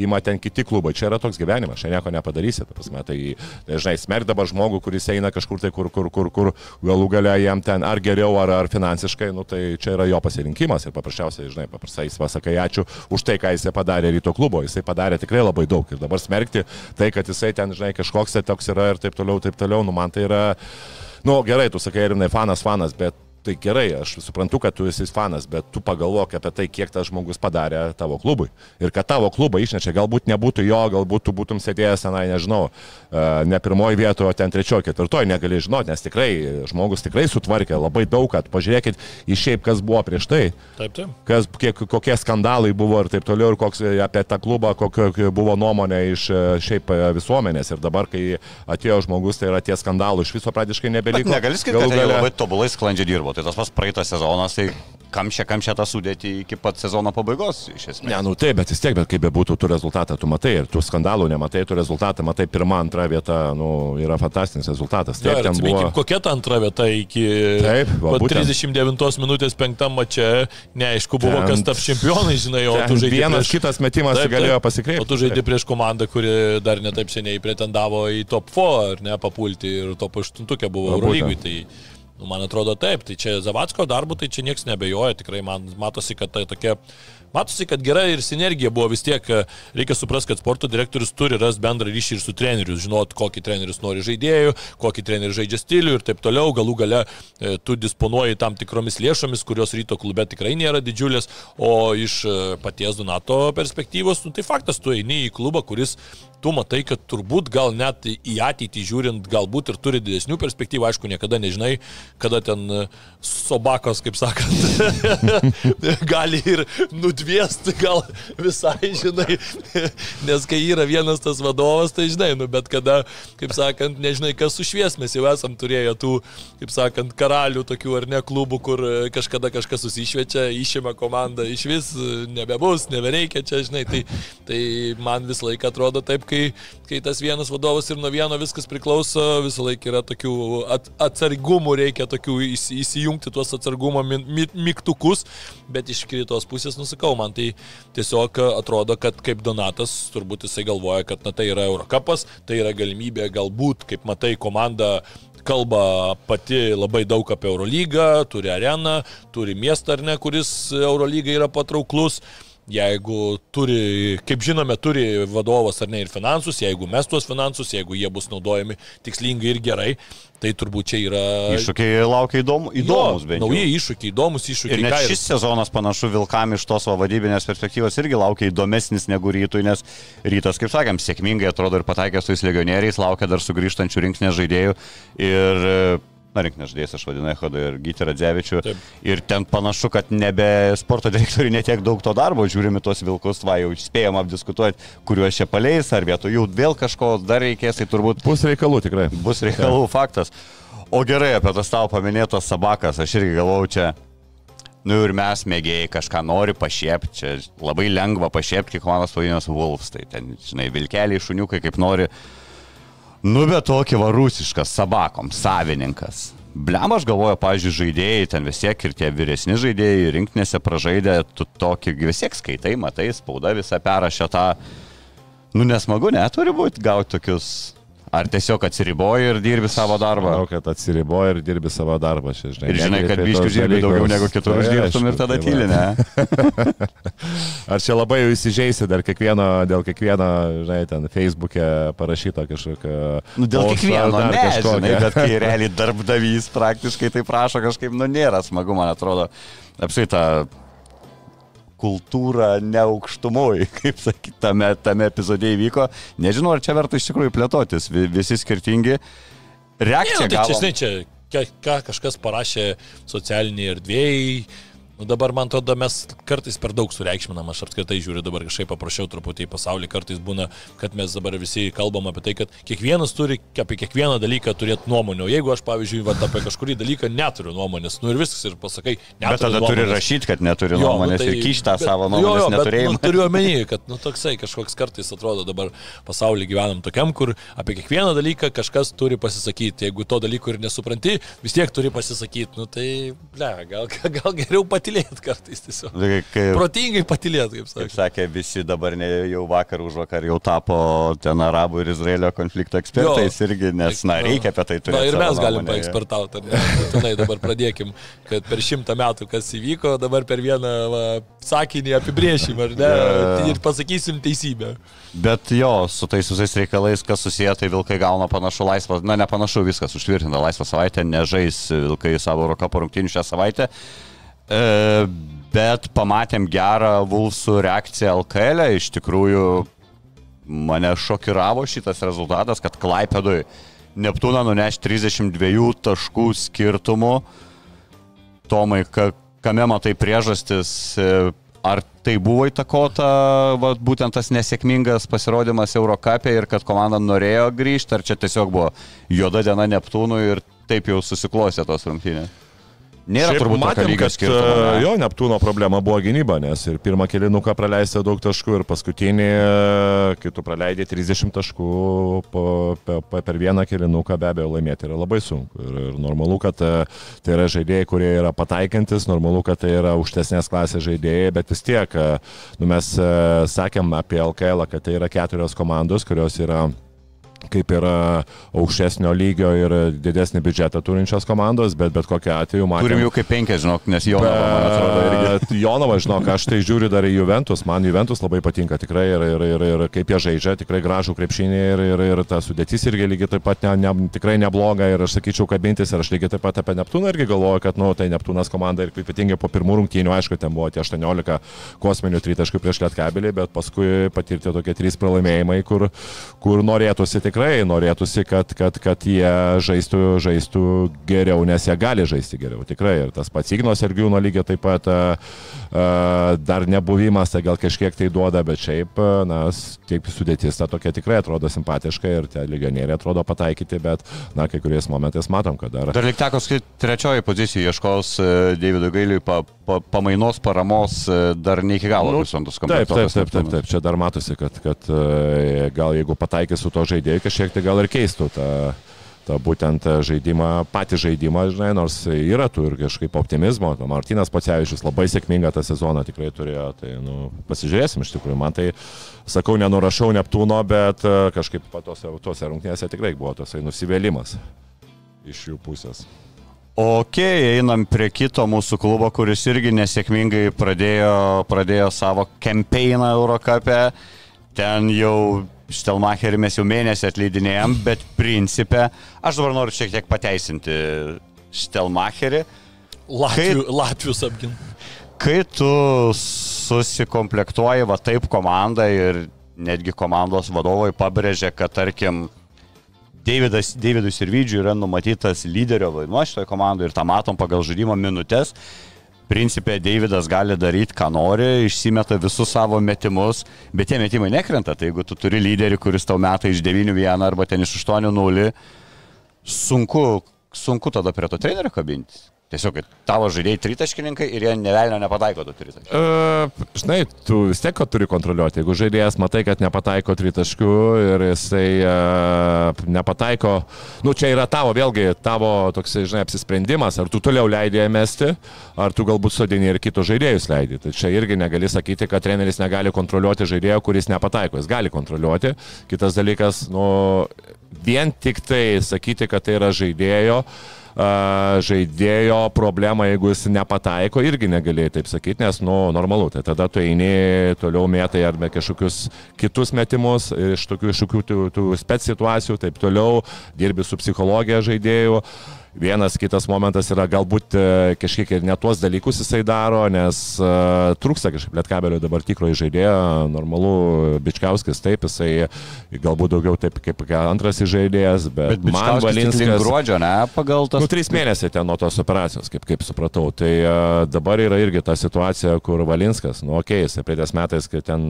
įima ten kiti klubai. Čia yra toks gyvenimas, čia nieko nepadarysi. ta Prasme, tai, tai žinai, smerk dabar žmogų, kuris eina kažkur tai, kur, kur, kur, kur galų galia jam ten ar geriau, ar, ar finansiškai, nu, tai čia yra jo pasirinkimas ir paprasčiausiai, žinai, paprastai jis pasakai ačiū už tai, ką jisai padarė ryto klubo. Jisai padarė tikrai labai daug ir dabar smerkti tai, kad jisai ten, žinai, kažkoks tai toks yra ir taip toliau, taip toliau, nu man tai yra, nu gerai, tu sakai, ir ne fanas, fanas, bet tai gerai, aš suprantu, kad tu esi fanas, bet tu pagalvok apie tai, kiek tas žmogus padarė tavo klubui. Ir kad tavo klubą išnešė, galbūt nebūtų jo, galbūt tu būtum sėdėjęs, tenai, nežinau, e, ne pirmoji vietoje, o ten trečioji, ketvirtoji, negali žinoti, nes tikrai žmogus tikrai sutvarkė labai daug, kad pažiūrėkit į šiaip, kas buvo prieš tai Taip, taip. kas, kiek, kokie skandalai buvo ir taip toliau, ir koks e, apie tą klubą, kokia buvo nuomonė iš e, šiaip visuomenės. Ir dabar, kai atėjo žmogus, tai yra tie skandalai iš viso praktiškai Bet nebeliko. negali sakyti, kad jie labai tobulai sklandžiai dirbo. Tai tas pats praeitas sezonas, tai kamšė, kamšė tą sudėti iki pat sezono pabaigos, iš esmės. Ne, nu taip, bet vis tiek, bet kaip bebūtų, tu rezultatą tu matai ir tų skandalų nematai, tu rezultatą matai pirmą, antrą vietą, nu, yra fantastinis rezultatas. Jo, Taip, ir ten buvo. kokia ta antra vieta iki Taip, va, va, būtent. 39 minutės penktam mače, neaišku buvo, Ten- kas taps čempionai, žinai, o tu Ten žaidži Vienas prieš... kitas metimas Taip, galėjo taip. pasikreipti. O tu žaidži prieš komandą, kuri dar netaip seniai pretendavo į top 4, ar ne, papulti ir top 8 buvo Eurolygui. Tai, nu, man atrodo taip, tai čia Zavatsko darbu, tai čia niekas nebejoja, tikrai man matosi, kad tai tokia... Matosi, kad gera ir sinergija buvo vis tiek, e, reikia suprasti, kad sporto direktorius turi rasti bendrą ryšį ir su treneriu, žinot, kokį trenerius nori žaidėjų, kokį trenerių žaidžia stilių ir taip toliau. Galų gale e, tu disponuoji tam tikromis lėšomis, kurios ryto klube tikrai nėra didžiulės, o iš e, paties Donato perspektyvos, nu, tai faktas, tu eini į klubą, kuris tu matai, kad turbūt gal net į ateitį žiūrint, galbūt ir turi didesnių perspektyvų, aišku, niekada nežinai, kada ten e, sobakos, kaip sakant, gali ir nudviesti, gal visai, žinai, nes kai yra vienas tas vadovas, tai žinai, nu, bet kada, kaip sakant, nežinai, kas sušvies, mes jau esam turėję tų, kaip sakant, karalių tokių ar ne klubų, kur e, kažkada kažkas susišviečia, išima komandą, iš vis e, nebebus, nebereikia čia, žinai, tai, tai man visą laiką atrodo taip, kai, kai tas vienas vadovas ir nuo vieno viskas priklauso, visą laiką yra tokių at, atsargumų, reikia tokių įs- įsijungti tuos atsargumo mygtukus, bet iš kitos pusės nusakau, man tai tiesiog atrodo, kad kaip Donatas, turbūt jisai galvoja, kad na, tai yra Eurocapas, tai yra galimybė galbūt, kaip matai, komanda kalba pati labai daug apie Eurolygą, turi areną, turi miestą ar ne, kuris Eurolygai yra patrauklus. Jeigu turi, kaip žinome, turi vadovas ar ne ir finansus, jeigu mes tuos finansus, jeigu jie bus naudojami tikslingai ir gerai, tai turbūt čia yra... Iššūkiai laukia įdomu, įdomus, Jo, bent jau. Nauji iššūkiai, įdomus iššūkiai. Ir net ką šis sezonas panašu Vilkam iš tos va vadybinės perspektyvos irgi laukia įdomesnis negu rytui, nes rytas, kaip sakėm, sėkmingai atrodo ir pataikė su tais legionieriais, laukia dar sugrįžtančių rinksnės žaidėjų. Ir na, rinkinės žaidėjas aš vadinu Ehodą ir Gytį Radzevičių. Taip. Ir ten panašu, kad nebe sporto direktoriui netiek daug to darbo, žiūrimi tuos vilkus, va jau spėjom apdiskutuoti, kuriuos čia paleis, ar vietoj jų vėl kažko dar reikės, tai turbūt Bus reikalų tikrai. bus reikalų faktas. O gerai, apie tas tavo paminėtas sabakas, aš irgi galvau čia, nu ir mes mėgėjai kažką nori pašiepti, čia labai lengva pašiepti, kai komandos pavadinimas Wolves, tai ten, žinai, vilkeliai, šuniukai kaip nori. Nu, bet tokį varusiškas sabakom, savininkas. Blem, aš galvoju, pavyzdžiui, žaidėjai, ten vis tiek ir tie vyresni žaidėjai rinktinėse pražaidė, tu tokį vis tiek skaitai, matai, spauda visą perrašę tą. Nu, nesmagu, neturi būti gauti tokius. Ar tiesiog atsiriboji ir dirbi savo darbą. Manau, kad atsiriboji ir dirbi savo darbą. Čia, žinai, Ir žinai, kad biškių dirbi daugiau negu kitur Tai uždirbtum ir tada tai tyli, ne? Ar čia labai jau įsižeisi dar kiekvieno, dėl kiekvieno, žinai, ten Facebook'e parašyto kažkokio... Nu, dėl posto kiekvieno, ne, kažkokio. žinai, bet kai realiai darbdavys praktiškai tai prašo kažkaip, nu, nėra smagu, man atrodo. Apsai ta kultūra neaukštumoj, kaip sakyti, tame, tame epizode įvyko. Nežinau, ar čia verta iš tikrųjų plėtotis, Vi- visi skirtingi. Ne, Reakcija nu, tai čia, žinai, čia, ką kažkas parašė socialiniai erdvėjai. Nu, dabar, man atrodo, mes kartais per daug sureikšminam, aš apskritai žiūriu dabar kažkaip paprašiau truputį į pasaulį, kartais būna, kad mes dabar visi kalbam apie tai, kad kiekvienas turi apie kiekvieną dalyką turėti nuomonę. O jeigu aš, pavyzdžiui, vat, apie kažkurį dalyką neturiu nuomonės, nu ir viskas, ir pasakai, neturiu Bet tada turi nuomonės. rašyti, kad neturi Jo, nuomonės nu, tai- ir kištą bet- savo jo, nuomonės jo, bet, neturėjimą. Nu, turiu omeny, kad nu, toksai kažkoks kartais atrodo dabar pasaulyje gyvenam tokiam, kur apie kiekvieną dalyką kažkas turi pasisakyti. Jeigu to dalyko ir nesupranti, vis tiek turi pasisakyti. Nu, tai, ble, gal, gal geriau patilėti kartais tiesiog. Tai Kai, Protingai patilėti, kaip kaip sakai. sakė, visi dabar ne, jau vakar už vakar jau tapo ten arabų ir Izraelio konflikto ekspertais Jo. irgi, nes, na, reikia apie tai Na turėti. ir savo mes galim paekspertauti. ar ne? Būtinai dabar pradėkim, kad per šimtą metų kas įvyko, dabar per vieną va, sakinį apibriešim, ar ne? Jo. Ir pasakysim teisybę. Bet jo, su tais visais reikalais, kas susiję, tai vilkai gauna panašu laisvą, na nepanašu, viskas užtvirtinta laisvą savaitę, nežais vilkai savo Eurocapo rungtynių šią savaitę. E, bet pamatėm gerą Vulsų reakciją LKL, -e. iš tikrųjų mane šokiravo šitas rezultatas, kad Klaipėdui Neptūną nuneš 32 taškų skirtumu. Tomai, ka, kame matai priežastis, e, ar tai buvo įtakota va, būtent tas nesėkmingas pasirodymas Eurocapė ir kad komanda norėjo grįžti, ar čia tiesiog buvo juoda diena Neptūnui ir taip jau susiklostė tos rungtynės? Nėra Šiaip turbūt matėm, kad skirtumo. e, ne? jo Neptūno problema buvo gynyba, nes ir pirmą kilinuką praleista daug taškų ir paskutinį, kai tu praleidai 30 taškų po, pe, pe, per vieną kilinuką, be abejo laimėti yra labai sunku. Ir, ir normalu, kad e, tai yra žaidėjai, kurie yra pataikantis, normalu, kad tai yra aukštesnės klasės žaidėjai, bet vis tiek, e, nu, mes sakėm apie LKL, kad tai yra keturios komandos, kurios yra kaip yra aukštesnio lygio ir didesnį biudžetą turinčios komandos, bet bet kokiu atveju matome. Turim jau kaip penkias, žinok, nes jo, man atrodo, irgi. Jonava, žinok, aš tai žiūriu dar į Juventus, man Juventus labai patinka tikrai ir, ir, ir, ir kaip jie žaidžia, tikrai gražų krepšinį ir, ir, ir ta sudėtis irgi lygiai taip pat ne, ne, tikrai nebloga ir aš sakyčiau kabintis ir aš lygiai taip pat apie Neptūną irgi galvoju, kad, nu, tai Neptūnas komanda ir ypatingai po pirmų rungtynių, aišku, ten buvo tie 18 kosminių tritaškų prieš Lietkabelį, bet paskui patirti tokie trys pralaimėjimai, kur, kur norėtųsi tikrai, norėtųsi, kad, kad, kad jie žaistų, žaistų geriau, nes jie gali žaisti geriau, tikrai. Ir tas pats Igno Sergiūno lygiai taip pat a, a, dar nebuvimas, tai gal kažkiek tai duoda, bet šiaip, a, na, taip sudėtis ta tokia tikrai atrodo simpatiška ir tie legionieriai atrodo pataikyti, bet, na, kai kuriais momentais matom, kad dar... Dar lik teko skaityti trečioji pozicija, ieškos e, Davidui Gailiui pa, pa, pamainos paramos e, dar ne iki galo Nu, Taip, taip, taip, taip, taip, čia dar matosi, kad, kad e, gal jeigu pataikys su to žaidėju, kažkiek tai gal ir keistų tą, tą būtent žaidimą, patį žaidimą, žinai, nors yra tų ir kažkaip optimizmo. Nu, Martinas Pacevičius labai sėkmingą tą sezoną tikrai turėjo, tai nu, pasižiūrėsim iš tikrųjų. Man tai, sakau, nenurašau Neptūno, bet e, kažkaip tose, tose rungtynėse tikrai buvo tasai nusivylimas iš jų pusės. Ok, einam prie kito mūsų klubo, kuris irgi nesėkmingai pradėjo, pradėjo savo kampeiną Eurocapė. Ten jau Štelmacherį mes jau mėnesį atleidinėjom, bet principė, aš dabar noriu šiek tiek pateisinti Štelmacherį. Latvių, Latvius apginti. Kai tu susikomplektuoji va taip komandą ir netgi komandos vadovai pabrėžia, kad tarkim Davidas, Davidui Sirvidžiui yra numatytas lyderio vaidmuo šitoje komandoje ir tą matom pagal žaidimo minutės. Principė, Davidas gali daryti, ką nori, išsimeta visus savo metimus, bet tie metimai nekrenta. Tai jeigu tu turi lyderį, kuris tau meta iš 9-1 arba ten iš 8-0, sunku, sunku tada prie to trenerio kabintis. Tiesiog, tavo žaidėjai tritaškininkai ir jie nevelnio nepataiko tų tritaškių. Uh, žinai, tu vis tiek turi kontroliuoti. Jeigu žaidėjas matai, kad nepataiko tritaškių ir jisai uh, nepataiko, nu čia yra tavo, vėlgi, tavo toks, žinai, apsisprendimas, ar tu toliau leidai mesti, ar tu galbūt sodini ir kitus žaidėjus leidai. Tai čia irgi negali sakyti, kad treneris negali kontroliuoti žaidėjo, kuris nepataiko. Jis gali kontroliuoti. Kitas dalykas, nu, vien tik tai sakyti, kad tai yra žaidėjo. Žaidėjo problemą, jeigu jis nepataiko, irgi negalėjai taip sakyti, nes, nu, normalu, tai tada tu eini toliau metai arba kažkokius kitus metimus iš tokių iššūkių tų, tų spec situacijų, taip toliau, dirbi su psichologija žaidėjų. Uh, Vienas kitas momentas yra galbūt e, kažkiek ir ne tuos dalykus jisai daro, nes uh, trūksta kažkaip lietkabelio dabar tikroji žaidėjo, normalu, Bičkauskis taip, jisai galbūt daugiau taip kaip antras žaidėjas, bet, bet man Valinskas... Gruodžio, ne, pagal tas... Nu, trys mėnesiai ten nuo tos operacijos, kaip, kaip supratau. Tai uh, dabar yra irgi ta situacija, kur Valinskas, nu, okei, okay, jisai praeitais metais, kai ten,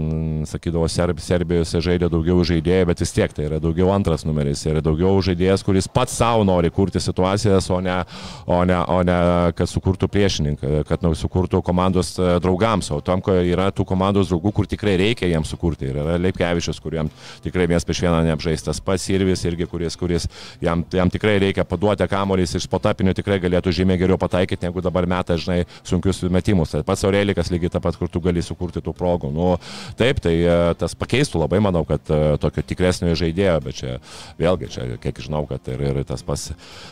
sakydavo, Serb, Serbijoje žaidė daugiau žaidėjų, bet vis tiek tai yra daugiau antras numeris, yra daugiau žaidėjas, kuris pats savo nori kurti situaciją pozicijas, o ne, o ne, o ne kad sukurtų priešininką, kad nu, sukurtų komandos e, draugams, o tam, yra tų komandos draugų, kur tikrai reikia jiems sukurti. Ir yra Leipkevičius, kuriam tikrai vienas prieš vieną neapžaistas, pats Irvis irgi, kuris, kuris jam, jam tikrai reikia paduoti kamuolys iš potapinių, tikrai galėtų žymiai geriau pataikyti, negu dabar meta, žinai, sunkius metimus. Tai pats Aurelikas lygiai taip pat, kur tu gali sukurti tų progų. Nu, taip, tai e, tas pakeistų labai, manau, kad e, tokio tikresnio žaidėjo, bet čia vėlgi, čia kiek žinau, kad ir, ir tas pas,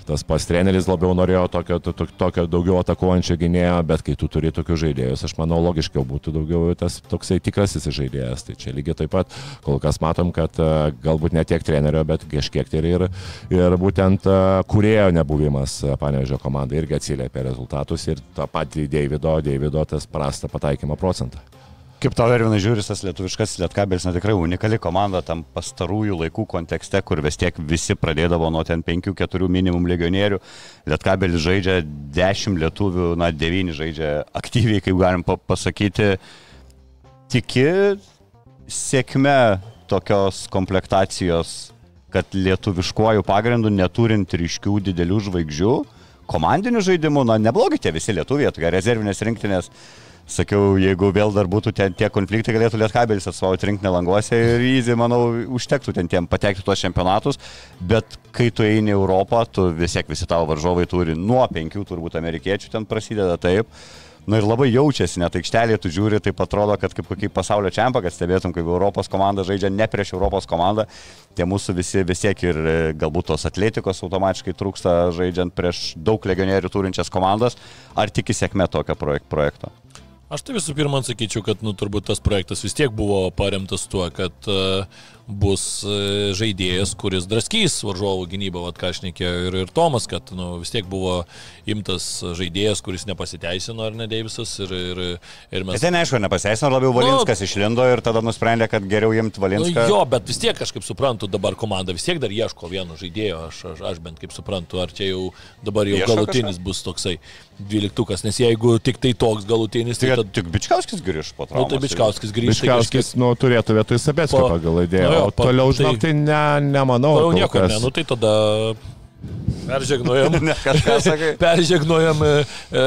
tas pas treneris labiau norėjo tokio, to, tokio daugiau atakuojančio gynėjo, bet kai tu turi tokius žaidėjus, aš manau, logiškiau būtų daugiau tas toksai tikrasis žaidėjas. Tai čia lygiai taip pat, kol kas matom, kad e, galbūt ne tiek trenerio, bet kažkiek ir, ir, ir būtent e, kurėjo nebuvimas e, Panevežio komandai irgi atsiliepia rezultatus ir tą patį Davido, Davido tas prastą pataikymo procentą. Kaip tau ir vienas žiūris, tas lietuviškas lietkabelis, na tikrai unikali komanda tam pastarųjų laikų kontekste, kur vis tiek visi pradėdavo nuo ten 5-4 minimum legionierių. Lietkabelis žaidžia 10 lietuvių, na 9 žaidžia aktyviai, kaip galim pasakyti. Tiki sėkme tokios komplektacijos, kad lietuviškuoju pagrindu neturint ryškių didelių žvaigždžių, komandinių žaidimų, na neblogi tie visi lietuviai, tokie rezervinės rinktinės sakiau, jeigu vėl dar būtų ten tie konfliktai, galėtų Lietkabelis atstovauti rinktinę languose ir įzį, manau, užtektų ten tiem patekti tuos čempionatus, bet kai tu eini Europą, tu vis tiek visi tavo varžovai turi nuo penkių turbūt amerikiečių ten prasideda taip. Na ir labai jaučiasi, net aikštelėje tu žiūri, tai atrodo, kad kaip kokį pasaulio čempą, kad stebėtum, kaip Europos komanda žaidžia ne prieš Europos komandą, tie mūsų visi vis tiek ir e, galbūt tos atletikos automatiškai trūksta žaidžiant prieš daug legionierių turinčias komandas. Ar tiki sėkmė tokio projekto? Aš tai visų pirma sakyčiau, kad nu, turbūt tas projektas vis tiek buvo paremtas tuo, kad uh, bus e, žaidėjas, kuris draskys varžovų gynybą, vad ką aš nekėjau ir, ir Tomas, kad nu, vis tiek buvo imtas žaidėjas, kuris nepasiteisino, ar ne Deivisas. Ir, ir, ir mes... Bet ten aišku, nepasiteisino, labiau Valinskas nu, išlindo ir tada nusprendė, kad geriau imti Valinską. Nu, jo, bet vis tiek, aš kaip suprantu, dabar komanda vis tiek dar ieško vieno žaidėjo, aš, aš, aš bent kaip suprantu, ar čia jau dabar jau Ieško galutinis kažką? bus toksai dvyliktukas, nes jeigu tik tai toks galutinis, tai... tai tad... Tik Bičkauskis grįž po to. Nu, tai Bičkauskis grįž. Bičkauskis, tai nu, turėtų vietoj Sabetskio po... pagal idėją. Nu, jo, o toliau, tai, žinok, tai ne, nemanau. Toliau nieko, ne, nu tai tada Peržegnojam. ne. Peržegnojam e, e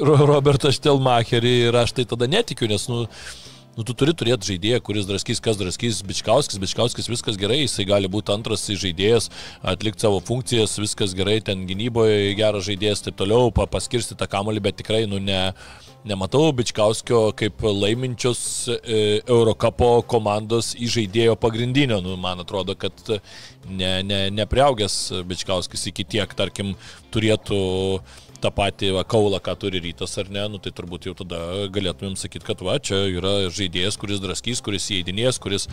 Robertą Štelmacherį ir aš tai tada netikiu, nes, nu, nu, tu turi turėti žaidėją, kuris draskys, kas draskys, Bičkauskis, Bičkauskis, viskas gerai, jisai gali būti antras žaidėjas, atlikti savo funkcijas, viskas gerai, ten gynyboje geras žaidėjas, taip toliau, paskirsti tą kamolį, bet tikrai, nu, ne nematau Bičkauskio kaip laiminčios e, Eurocapo komandos įžaidėjo pagrindinio. Nu, man atrodo, kad ne, ne, nepriaugęs Bičkauskis iki tiek, tarkim, turėtų tą patį va, kaulą, ką turi rytas ar ne, nu, tai turbūt jau tada galėtumėm sakyti, kad va, čia yra žaidėjas, kuris draskys, kuris įeidinės, kuris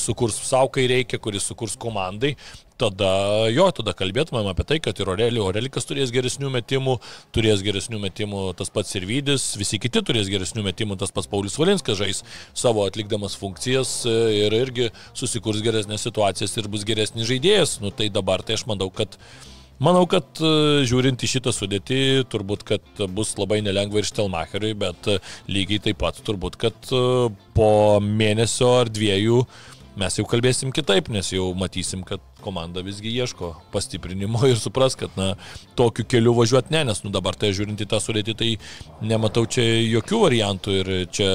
sukurs savo, kai reikia, kuris sukurs komandai. Tada jo, tada kalbėtumėm apie tai, kad ir Orelį, Orelikas turės geresnių metimų, turės geresnių metimų tas pats ir Vydis, visi kiti turės geresnių metimų, tas pats Paulius Valinskas žais savo atlikdamas funkcijas e, ir irgi susikurs geresnės situacijas ir bus geresnis žaidėjas. Nu, tai dabar tai aš manau, kad Manau, kad e, žiūrint į šitą sudėtį, turbūt, kad bus labai nelengva ir Štelmacheriui, bet e, lygiai taip pat turbūt, kad po mėnesio ar dviejų uh, mes jau kalbėsim kitaip, nes jau matysim, kad komanda visgi ieško pastiprinimo ir supras, kad na, tokiu keliu važiuoti ne, nes nu, dabar tai žiūrint į tą sudėtį, tai nematau čia jokių variantų ir čia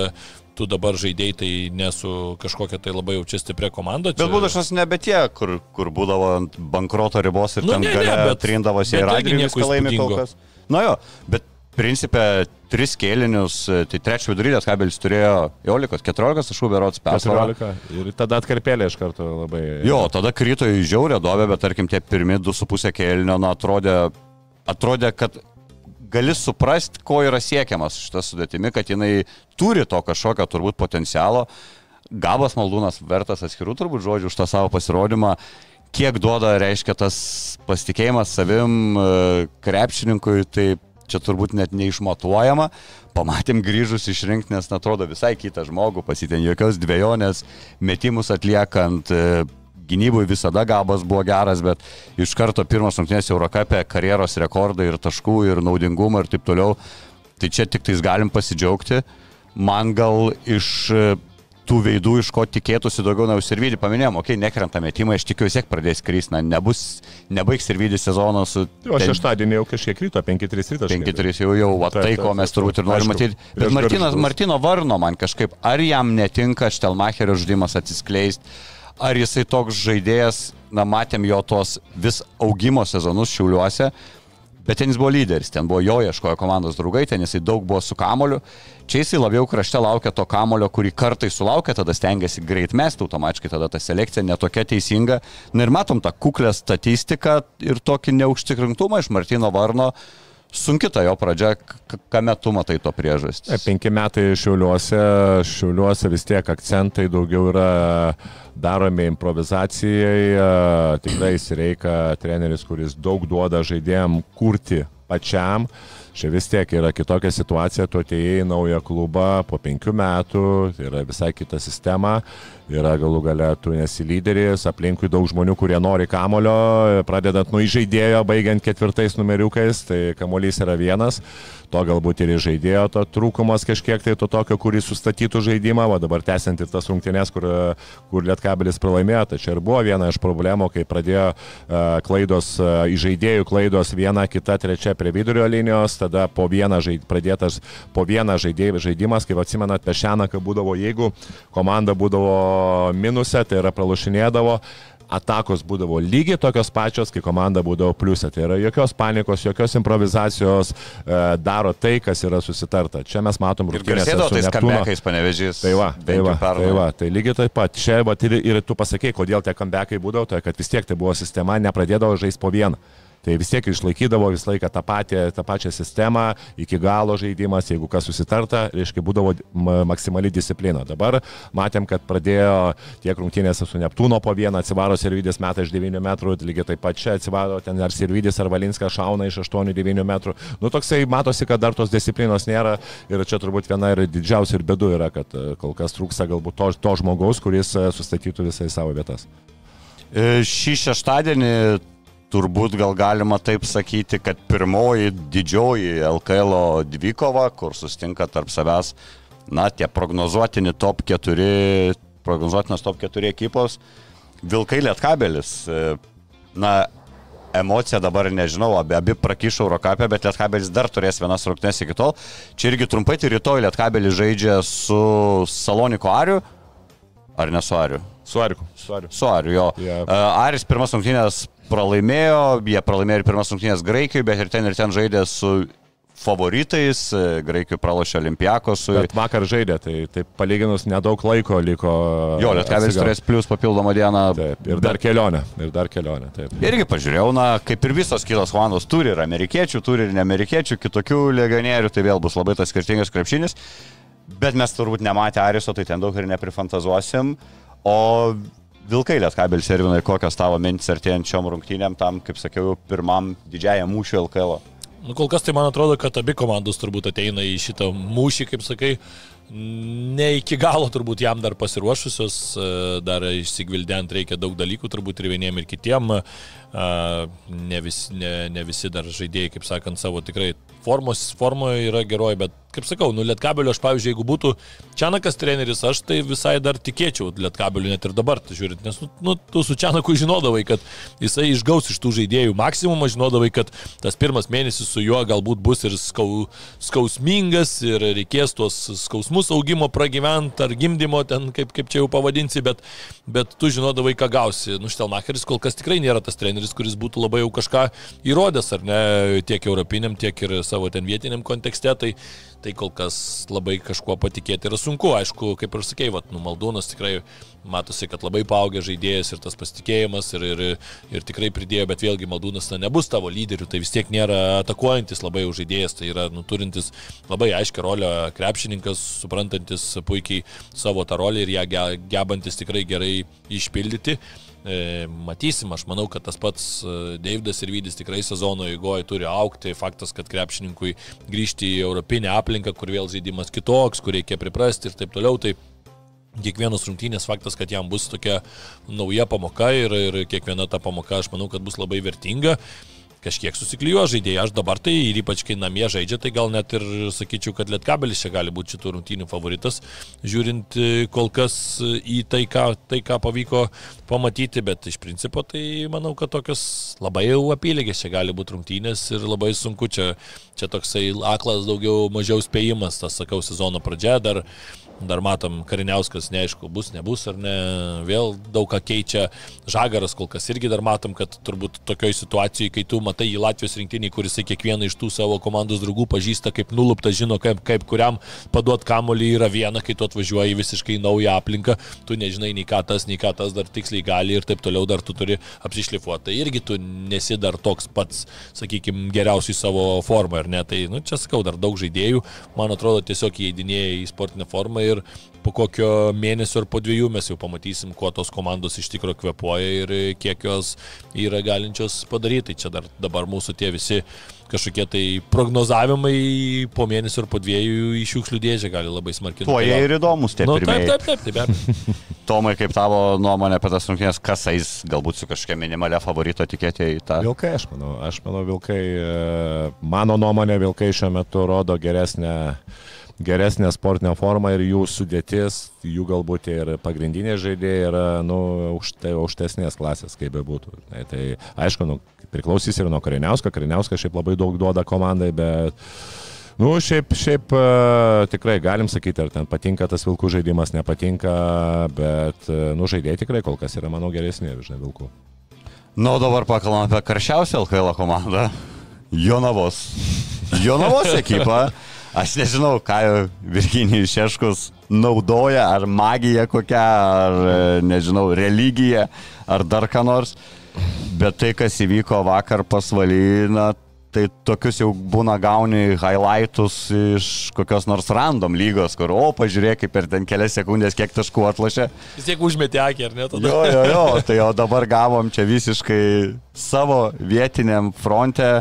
tu dabar žaidėjai tai nesu kažkokia tai labai jau čia stipri komanda. Čia... Bet būdašas nebe tie, kur, kur būdavo ant bankroto ribos ir nu, ten gale trindavosi ir radinį viską laimė kol kas. Na jo, bet principė, tris kėlinius, tai trečio vidurylės kabelis turėjo 11, 14 taškų berots persvarą. 14 ir tada atkarpėlė iš karto labai. Jo, tada krito į žiaurę duobę, bet tarkim tie pirmi 2,5 kėlinio, na, atrodė, atrodė, kad gali suprasti, ko yra siekiamas šitą sudėtimi, kad jinai turi to kažkokio turbūt potencialo. Gabas Maldūnas vertas atskirų turbūt žodžių už tą savo pasirodymą kiek duoda, reiškia, tas pasitikėjimas savim e, krepšininkui, tai čia turbūt net neišmatuojama. Pamatėm grįžus iš rinktinės, atrodo visai kitą žmogų, pasitėn jokios dviejonės, metimus atliekant, e, gynybui visada gabas buvo geras, bet iš karto pirmas rungtynės Eurocapė karjeros rekordai ir taškų ir naudingumą ir taip toliau. Tai čia tik tais galim pasidžiaugti. Man gal iš tų veidų, iš ko tikėtųsi daugiau, na, Sirvidį paminėjom, okei, okay, nekrenta metimai, aš tikiuosi, kiek pradės kristi, na, nebus, nebaigs Sirvidį sezono su... O ten... šeštadienį jau kažkiek krito, 5-3 ryto. 5-3 jau, jau, va, tai, ko mes turbūt ir norime matyti. Bet Martinas, Martino Varno man kažkaip, ar jam netinka Štelmacherio žudimas atsiskleisti, ar jisai toks žaidėjas, na, matėm jo tos vis augimo sezonus šiuliuose, Bet ten jis buvo lyderis, ten buvo jo ieškojo komandos draugai, ten jisai daug buvo su kamoliu. Čia jisai labiau krašte laukia to kamolio, kurį kartai sulaukia, tada stengiasi greit mesti automatiškai, tada ta selekcija netokia teisinga. Na ir matom tą kuklę statistiką ir tokį neužtikrintumą iš Martino Varno. Sunki ta jo pradžia, kame tu matai to priežastį? Penki metai šiuliuose, šiuliuose vis tiek akcentai daugiau yra daromi improvizacijai, tikrai reikia treneris, kuris daug duoda žaidėjim kurti pačiam. Čia vis tiek yra kitokia situacija, tu atėjai į naują klubą po penkių metų, tai yra visai kita sistema yra galų gale tu nesi lyderis, aplinkui daug žmonių, kurie nori kamulio, pradedant nuo įžaidėjo, baigiant ketvirtais numeriukais, tai kamuolys yra vienas, to galbūt ir įžaidėjo to trūkumas kažkiek tai to tokio, kuris sustatytų žaidimą, o dabar tęsiant ir tas rungtynės, kur, kur Lietkabelis pralaimėjo, tai čia ir buvo viena iš problemų, kai pradėjo uh, klaidos, uh, įžaidėjų klaidos viena, kita, trečia prie vidurio linijos, tada po vieną žaid, pradėtas po vieną žaidėjų žaidimas, kaip atsimenat, Pešeną, kai būdavo, jeigu komanda būdavo minuse, tai yra pralašinėdavo atakos būdavo lygiai tokios pačios, kai komanda būdavo pliusė. Tai yra jokios panikos, jokios improvizacijos, e, daro tai, kas yra susitarta. Čia mes matom rungtynės. Ir tais kambekiais panevežys. Tai va, tai va, tai va, tai lygiai taip pat. Čia va, ir tu pasakėjai, kodėl tie kambekai būdavo, tai kad vis tiek tai buvo sistema, nepradėdavo žaisti po vieną. Tai vis tiek išlaikydavo visą laiką tą, patį, tą pačią sistemą, iki galo žaidimas, jeigu kas susitarta, reiškia, būdavo maksimali disciplina. Dabar matėm, kad pradėjo tiek rungtynėse su Neptūno po vieną, atsivaro Servidis metą iš 9 metrų, lygiai taip pat čia atsivaro ten ar Servidis ar Valinskas šauna iš 8-9 metrų. Nu toksai matosi, kad dar tos disciplinos nėra ir čia turbūt viena ir didžiausia ir bėdu yra, kad e, kol kas trūksta galbūt to, to žmogaus, kuris e, sustatytų visai savo vietas. E, šį šeštadienį turbūt gal galima taip sakyti, kad pirmoji didžioji LKL dvikova, kur sustinka tarp savęs, na, tie prognozuotini top 4, prognozuotinas top 4 ekipos, Vilkai Lietkabelis. E, na, emocija dabar nežinau, abi, abi prakišo Eurocapę, bet Lietkabelis dar turės vienas rungtynes iki tol. Čia irgi trumpai, tai rytoj Lietkabelis žaidžia su Saloniko Ariu. Ar ne? Su Ariu. Su Ariu. Su Ariu, jo. Yeah. Aris pirmas rungtynės pralaimėjo, jie pralaimėjo ir pirmas rungtynės Graikijoje, bet ir ten ir ten žaidė su favoritais, Graikijoje pralašė Olimpiakos. Bet vakar žaidė, tai, tai palyginus nedaug laiko liko. Jo, Lietkavis turės plus papildomą dieną. Taip, ir dar bet... kelionę, ir dar kelionę. Taip. Irgi pažiūrėjau, na, kaip ir visos kitos komandos turi ir amerikiečių, turi ir neamerikiečių, kitokių legionierių, tai vėl bus labai tas skirtingas krepšinis. Bet mes turbūt nematę Ariso, tai ten daug ir neprifantazuosim. O Vilkai Lietkabelis Servinai, kokios tavo mintis artėjančiom rungtynėm tam, kaip sakiau, pirmam didžiajam mūšiui LKL. Nu, kol kas tai man atrodo, kad abi komandos turbūt ateina į šitą mūšį, kaip sakai, ne iki galo turbūt jam dar pasiruošusios, e, dar išsigvildent reikia daug dalykų, turbūt ir vieniem ir kitiem. Ne, vis, ne, ne visi dar žaidėjai, kaip sakant, savo tikrai formos, formoje yra geroji, bet kaip sakau, nu Lietkabelio aš, pavyzdžiui, jeigu būtų Čianakas treneris, aš tai visai dar tikėčiau Lietkabeliu net ir dabar, tai žiūrint, nes nu, nu, tu su Čianaku žinodavai, kad jisai išgaus iš tų žaidėjų maksimumą, žinodavai, kad tas pirmas mėnesis su juo galbūt bus ir skau, skausmingas ir reikės tuos skausmus augimo pragyventi ar gimdymo, ten kaip, kaip čia jau pavadinsi, bet, bet tu žinodavai, ką gausi. Nu, Štelmacheris kol kas tikrai nėra tas treneris, kuris būtų labai jau kažką įrodęs, ar ne, tiek europiniam, tiek ir savo ten vietiniam kontekste. Tai, tai kol kas labai kažkuo patikėti yra sunku. Aišku, kaip ir sakėjai, vat, nu, Maldūnas tikrai matosi, kad labai paaugė žaidėjas ir tas pasitikėjimas ir, ir, ir tikrai pridėjo, bet vėlgi Maldūnas na, nebus tavo lyderių, tai vis tiek nėra atakuojantis labai jau žaidėjas, tai yra nuturintis labai aiškę rolę krepšininkas, suprantantis puikiai savo tą rolę ir ją gebantis tikrai gerai išpildyti. E, matysim, aš manau, kad tas pats e, Deividas ir Vydis tikrai sezono įgoje turi aukti. Faktas, kad krepšininkui grįžti į europinę aplinką, kur vėl žaidimas kitoks, kur reikia priprasti ir taip toliau. Tai kiekvienos rungtynės faktas, kad jam bus tokia nauja pamoka ir, ir kiekviena ta pamoka, aš manau, kad bus labai vertinga kažkiek susiklyjo žaidėjai. Aš dabar tai ir ypač kai namie žaidžia, tai gal net ir sakyčiau, kad Lietkabelis čia gali būti šitų rungtynių favoritas, žiūrint e, kol kas į tai ką, tai, ką pavyko pamatyti, bet iš principo tai manau, kad tokios labai jau apylygės čia gali būti rungtynės ir labai sunku čia, čia toksai aklas daugiau mažiau spėjimas, tas sakau, sezono pradžia dar Dar matom, Kariniauskas neaišku, bus, nebus ar ne, vėl daug ką keičia. Žagaras kol kas irgi dar matom, kad turbūt tokioj situacijai, kai tu matai į Latvijos rinktinį, kuris kiekvieną iš tų savo komandos draugų pažįsta kaip nulupta, žino, kaip, kaip kuriam paduot kamolį yra viena, kai tu atvažiuoji visiškai naują aplinką, tu nežinai nei ką tas, nei ką tas dar tiksliai gali ir taip toliau dar tu turi apsišlifuoti. Tai irgi tu nesi dar toks pats, sakykime, geriausiai savo formą, ar ne? Tai, nu, čia sakau, dar daug žaidėjų, man atrodo, tiesiog įeidinėja į sportinę formą ir po kokio mėnesio ar po dviejų mes jau pamatysim, kuo tos komandos iš tikrųjų kvepuoja ir kiek jos yra galinčios padaryti. Tai čia dar dabar mūsų tie visi kažkokie tai prognozavimai po mėnesio ar po dviejų į šiukšlių dėžę gali labai smarkiai. Tuo jie ir įdomus tie nu, pirmieji. taip, taip, taip, taip. Tomai, kaip tavo nuomonė apie tas rungtynės, kas eis galbūt su kažkokia minimalia favorito tikėti į tą? Vilkai, aš manau, aš manau, Vilkai, e, mano nuomonė, Vilkai šiuo metu rodo geresnę geresnė sportinė forma ir jų sudėtis, jų galbūt ir pagrindiniai žaidėjai yra nu, aukšte, aukštesnės klasės, kaip bebūtų. Tai, tai aišku, nu, priklausys ir nuo Kariniausko, Kariniauskas šiaip labai daug duoda komandai, bet Nu, šiaip, šiaip uh, tikrai galim sakyti, ar ten patinka tas vilkų žaidimas, nepatinka, bet, uh, nu, žaidėjai tikrai kol kas yra, manau, geresni, žinai, vilkų. Na, nu, dabar pakalbam apie karščiausią LKL komandą. Jonavos. Jonavos ekipa. Aš nežinau, ką Virginijus Šeškus naudoja, ar magija kokia, ar e, nežinau, religija, ar dar ką nors. Bet tai, kas įvyko vakar pasvalyna, tai tokius jau būna gauni highlightus iš kokios nors random lygos, kur, o, pažiūrėk, kaip per ten kelias sekundės, kiek taškų atlošė. Vis tiek užmetė akį, ar ne? Tada? Jo, jo, jo, tai jau dabar gavom čia visiškai savo vietiniam fronte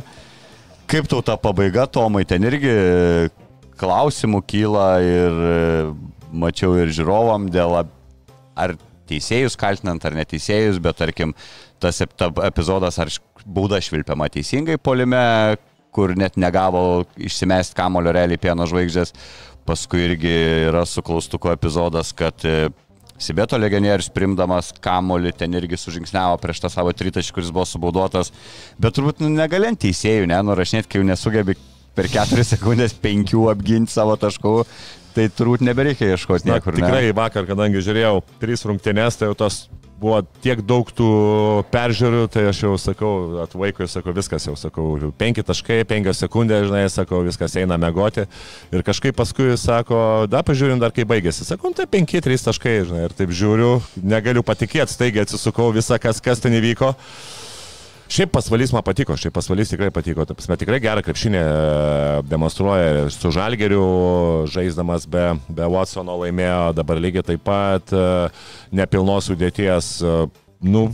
Kaip tau ta pabaiga, Tomai, ten irgi klausimų kyla ir e, mačiau ir žiūrovam dėl ar teisėjus kaltinant ar neteisėjus, bet tarkim, tas epizodas ar būda švilpiama teisingai polime, kur net negavo išsimesti kamulio realiai pieno žvaigždės. Paskui irgi yra su klaustuko epizodas, kad e, Sibeto legionierius primdamas kamolį ten irgi sužingsniavo prieš tą savo tritaškį, kuris buvo subaudotas. Bet turbūt nu, negalint teisėjų, ne, nurašinėti, kai jau nesugebi per 4 sekundės 5 apginti savo taškų, tai turbūt nebereikia ieškoti niekur. Na, tikrai ne? vakar, kadangi žiūrėjau 3 rungtynės, tai jau tos buvo tiek daug tų peržiūrų, tai aš jau sakau, atvaikui, sakau, viskas jau, sakau, 5 taškai, 5 sekundės, žinai, sakau, viskas eina mėgoti. Ir kažkaip paskui sako, da, pažiūrim dar, kai baigėsi. Sakau, nu, tai 5-3 taškai, žinai, ir taip žiūriu, negaliu patikėti, staigiai atsisukau visą, kas, kas ten įvyko. Šiaip pasvalys man patiko, šiaip pasvalys tikrai patiko. Ta prasme, tikrai gerą krepšinį e, demonstruoja su Žalgeriu, žaisdamas be, be Watsono laimėjo, dabar lygiai taip pat e, nepilnos sudėties. e, Nu,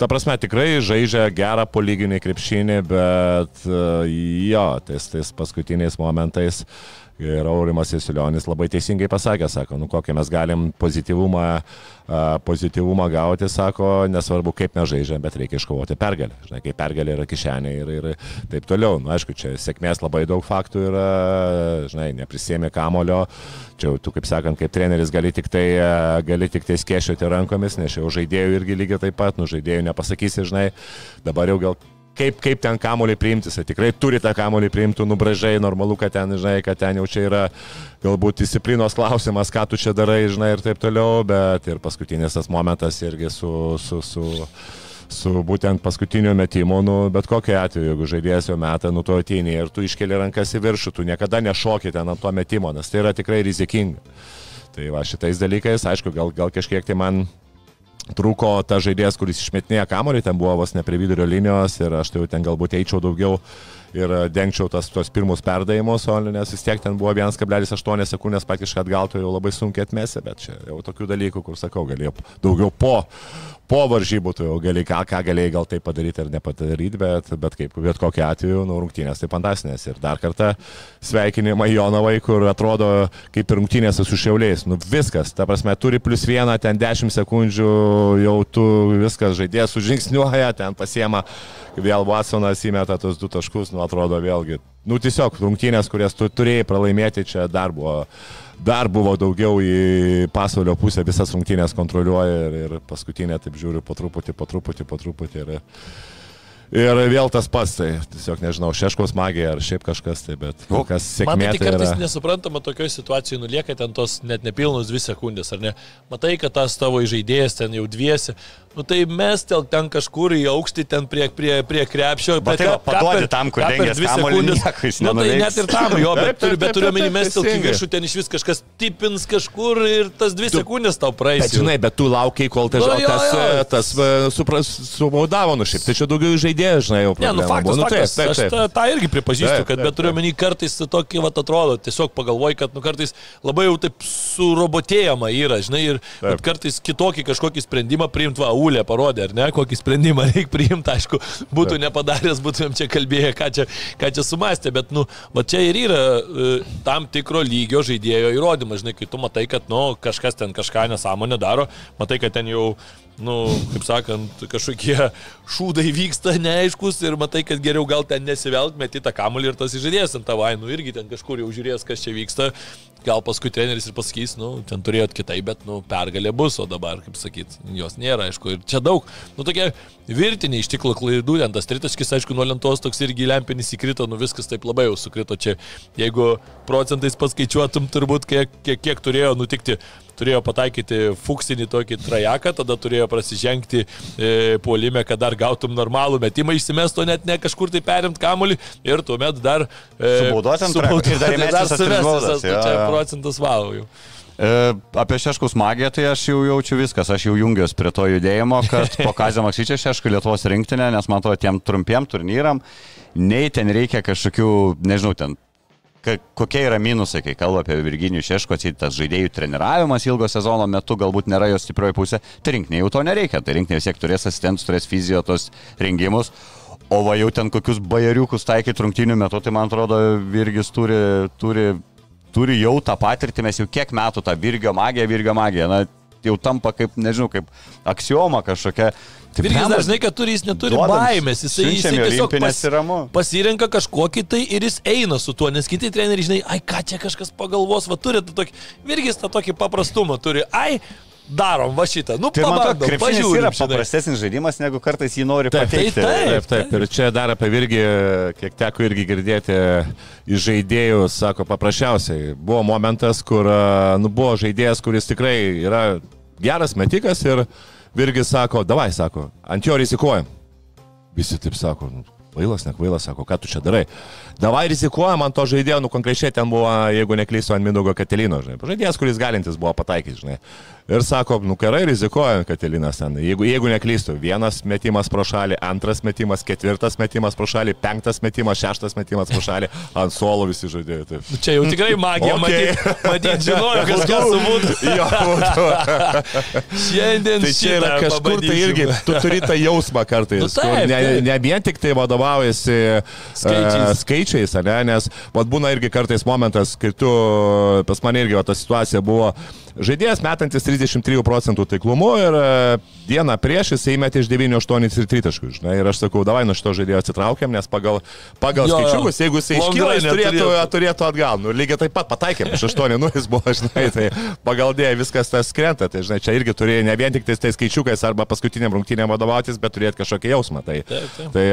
ta prasme, tikrai žaidžia gerą polyginį krepšinį, bet jo, tais, tais paskutiniais momentais ir Aurimas Isilionis labai teisingai pasakė, sako, nu kokią mes galim pozityvumą, pozityvumą gauti, sako, nesvarbu kaip mes žaidžiam, bet reikia iškovoti pergalę. Žinai, kai pergalė yra kišenė ir, ir taip toliau. Na, nu, aišku, čia sėkmės labai daug faktų yra, žinai, neprisėmė kamulio, čia tu, kaip sakant, kaip treneris gali tik tai, gali tik tai skėšioti rankomis, nes jau žaidėjų irgi lygiai taip pat, nu žaidėjų nepasakysi, žinai, dabar jau gal kaip, kaip ten kamolį priimti, jis tikrai turi tą kamolį priimti, nubražai, normalu, kad ten, žinai, kad ten jau čia yra galbūt disciplinos klausimas, ką tu čia darai, žinai, ir taip toliau, bet ir paskutinis tas momentas irgi su, su, su, su būtent paskutiniu metimu, nu, bet kokiu atveju, jeigu žaidėjas jau metą, nu, tu ateini ir tu iškeli rankas į viršų, tu niekada nešoki ten ant to metimo, nes tai yra tikrai rizikinga. Tai va šitais dalykais, aišku, gal, gal kažkiek tai man trūko ta žaidėjas, kuris išmetinėjo kamolį, ten buvo vos ne prie vidurio linijos ir aš tai jau ten galbūt eičiau daugiau ir dengčiau tas, tos pirmus perdavimus, o nes vis tiek ten buvo 1,8 sekundės praktiškai atgal, tai jau labai sunkiai atmesi, bet čia jau tokių dalykų, kur sakau, galėjau daugiau po, po varžybų, tu jau gali ką, ką galėjai gal tai padaryti ar nepadaryti, bet, bet kaip bet kokiu atveju, nu, rungtynės tai fantastiškas. Ir dar kartą sveikinimai Jonovai, kur atrodo kaip ir rungtynės su šiauliais. Nu viskas, ta prasme, turi plus vieną, ten 10 sekundžių, jau tu viskas žaidėjas sužingsniuoja, ten pasiema, vėl Watsonas įmeta tos du taškus, nu atrodo vėlgi. Nu tiesiog rungtynės, kurias tu turėjai pralaimėti, čia dar buvo dar buvo daugiau į pasaulio pusę, visas rungtynės kontroliuoja ir, ir paskutinė, taip žiūriu, po truputį, po truputį, po truputį. Ir, ir vėl tas pats, tai tiesiog nežinau, šeškos magija ar šiaip kažkas, tai bet kol kas sėkmė. Man tai tai kartais yra... nesuprantama tokioje situacijoje, nulieka ten tos net nepilnus dvi sekundės, ar ne? Matai, kad tas tavo žaidėjas ten jau dviesi, nu tai mes tel ten kažkur į aukštį, ten prie, prie, prie krepšio. Bet tai paduodi tam, kur kamuolį, nieko jis Nu, tai net ir tam jo, bet, Taip, taip, turi, bet taip, turiu taip, omeny, taip, mes tel į viršų ten iš vis kažkas tipins kažkur ir tas dvi sekundės tau praeis. Bet žinai, bet tu laukiai, kol tai, Nu, nu, jo, tas, jo. jo. tas e, supras, sumaudavo, nu šiaip, tai čia daugiau žaidėjai, žinai, jau Ne, nu problema faktas. Nu, taip, faktas. taip, Aš taip. tą, tą irgi pripažįstu, Taip, kad taip, bet turiu taip. menį kartais tokį, va, atrodo, tiesiog pagalvoju, kad, nu, kartais labai jau taip surobotėjama yra, žinai, ir kartais kitokį kažkokį sprendimą priimti, va, Ulė parodė, ar ne, kokį sprendimą reikia priimti, aišku, būtų nepadaręs, būtumėm čia kalbėję, ką čia, ką čia sumastė, bet, nu, va čia ir yra e, tam tikro lygio žaidėjo įrodymas, žinai, kai tu matai, kad, nu, kažkas ten kažką nesąmonę daro, matai, kad ten jau nu, kaip sakant, kažkokie šūdai vyksta neaiškus ir matai, kad geriau gal ten nesivelk, meti tą kamuolį ir tas žaidėjas ant tavo ainų irgi ten kažkur jau žiūrės, kas čia vyksta. Gal paskui treneris ir pasakys, nu, ten turėjot kitai, bet, nu, pergalė bus, o dabar, kaip sakyt, jos nėra, aišku. Ir čia daug, nu, tokia virtinė iš tiklo klaidų, ten tas tritaškis, aišku, nuo lentos toks irgi lempinis įkrito, nu, viskas taip labai jau sukrito čia. Jeigu procentais paskaičiuotum, turbūt kiek, kiek, kiek turėjo nutikti turėjo pataikyti fuksinį tokį trajeką, tada turėjo prasižengti e, puolime, kad dar gautum normalų metimą, išsimesto net ne kažkur tai perimti kamuolį ir tuomet dar... E, Su baudos ant baudos- ir dar visas, jo, tai čia procentas. Jau. E, apie Šeškus magiją tai aš jau jaučiu viskas, aš jau jungiuosi prie to judėjimo, kad po Kazio Maksyčio Šeškų Lietuvos rinktinė, nes man atrodo tiem trumpiem turnyram, nei ten reikia kažkokių, nežinau, ten kokie yra minusai, kai kalba apie Virginijų Šeško, tas žaidėjų treniravimas ilgo sezono metu galbūt nėra jos stiprioji pusė, tai rinkiniai jau to nereikia, tai rinkiniai vis tiek turės asistentus, turės fizijotos rengimus. O va jau ten kokius bajariukus taikyti rungtynių metu, tai man atrodo, Virgis turi, turi, turi jau tą patirtį, mes jau kiek metų tą Virgio magiją, Virgio magiją, na, jau tampa kaip, nežinau, kaip aksioma kažkokia. Tai Virgis dažnai, kad turi, jis neturi duodam, baimės, siunčiam į tiesiog ramu. pasirenka kažkokį tai ir jis eina su tuo, nes kiti treneriai, žinai, ai ką čia kažkas pagalvos, va turi tą tokį, Virgis tą tokį paprastumą turi, ai, darom va šitą, nu, Tai pabandom, yra pažiūrim, žinai. paprastesnis žaidimas, negu kartais jį nori Taip, tai pateikti. taip. Taip, taip. Ir čia dar apie Virgį, kiek teko irgi girdėti iš žaidėjų, sako paprasčiausiai. Buvo momentas, kur nu, buvo žaidėjas, kuris tikrai yra geras metikas ir Virgis sako, davai, sako, ant jo rizikuojam. Visi taip sako, nu, kvailas, ne kvailas, sako, ką tu čia darai. Davai rizikuojam ant to žaidėjo, nu konkrečiai ten buvo, jeigu neklysiu, ant Mindogo Katelino, žinai. Žaidėjas, kuris galintis buvo pataikyti, žinai. Ir sako, nu gerai, rizikuoja Katelinas ten. Jeigu, jeigu neklystu, vienas metimas pro šalį, antras metimas, ketvirtas metimas pro šalį, penktas metimas, šeštas metimas pro šalį, ant suolo visi žaidėjai. Taip. Nu, Čia jau tikrai magija, Okay. matyt, matyt, žinojo, kas kas būtų. Jo, būtų. Šiandien Tai čia yra kažkur tai pabandysim. irgi, tu turi tą jausmą kartais, Nu, taip, kur ne, taip. ne vien tik tai vadovaujasi Skaičiais. skaičiais, skaičiais ne, nes vat, būna irgi kartais momentas, kai tu, pas mane irgi va, ta situacija buvo, žaidėjas metantis 33 procentų taiklumu ir e, dieną prieš jis įmetė iš 9-8 ir 3 taškų. Žinai, ir aš sakau, davai nuo šito žaidėjo atsitraukiam, nes pagal, pagal Jo, skaičiukus, jeigu jis iškyla, jis turėtų, turėtų atgal. Nu, lygiai taip pat pataikėm, iš 8 nu jis buvo, žinai, tai pagal dėją viskas tas krenta. Tai, žinai, čia irgi turi ne vien tik tais tais skaičiukais arba paskutiniam rungtynėm vadovautis, bet turėti kažkokį jausmą. Tai, Taip, taip. tai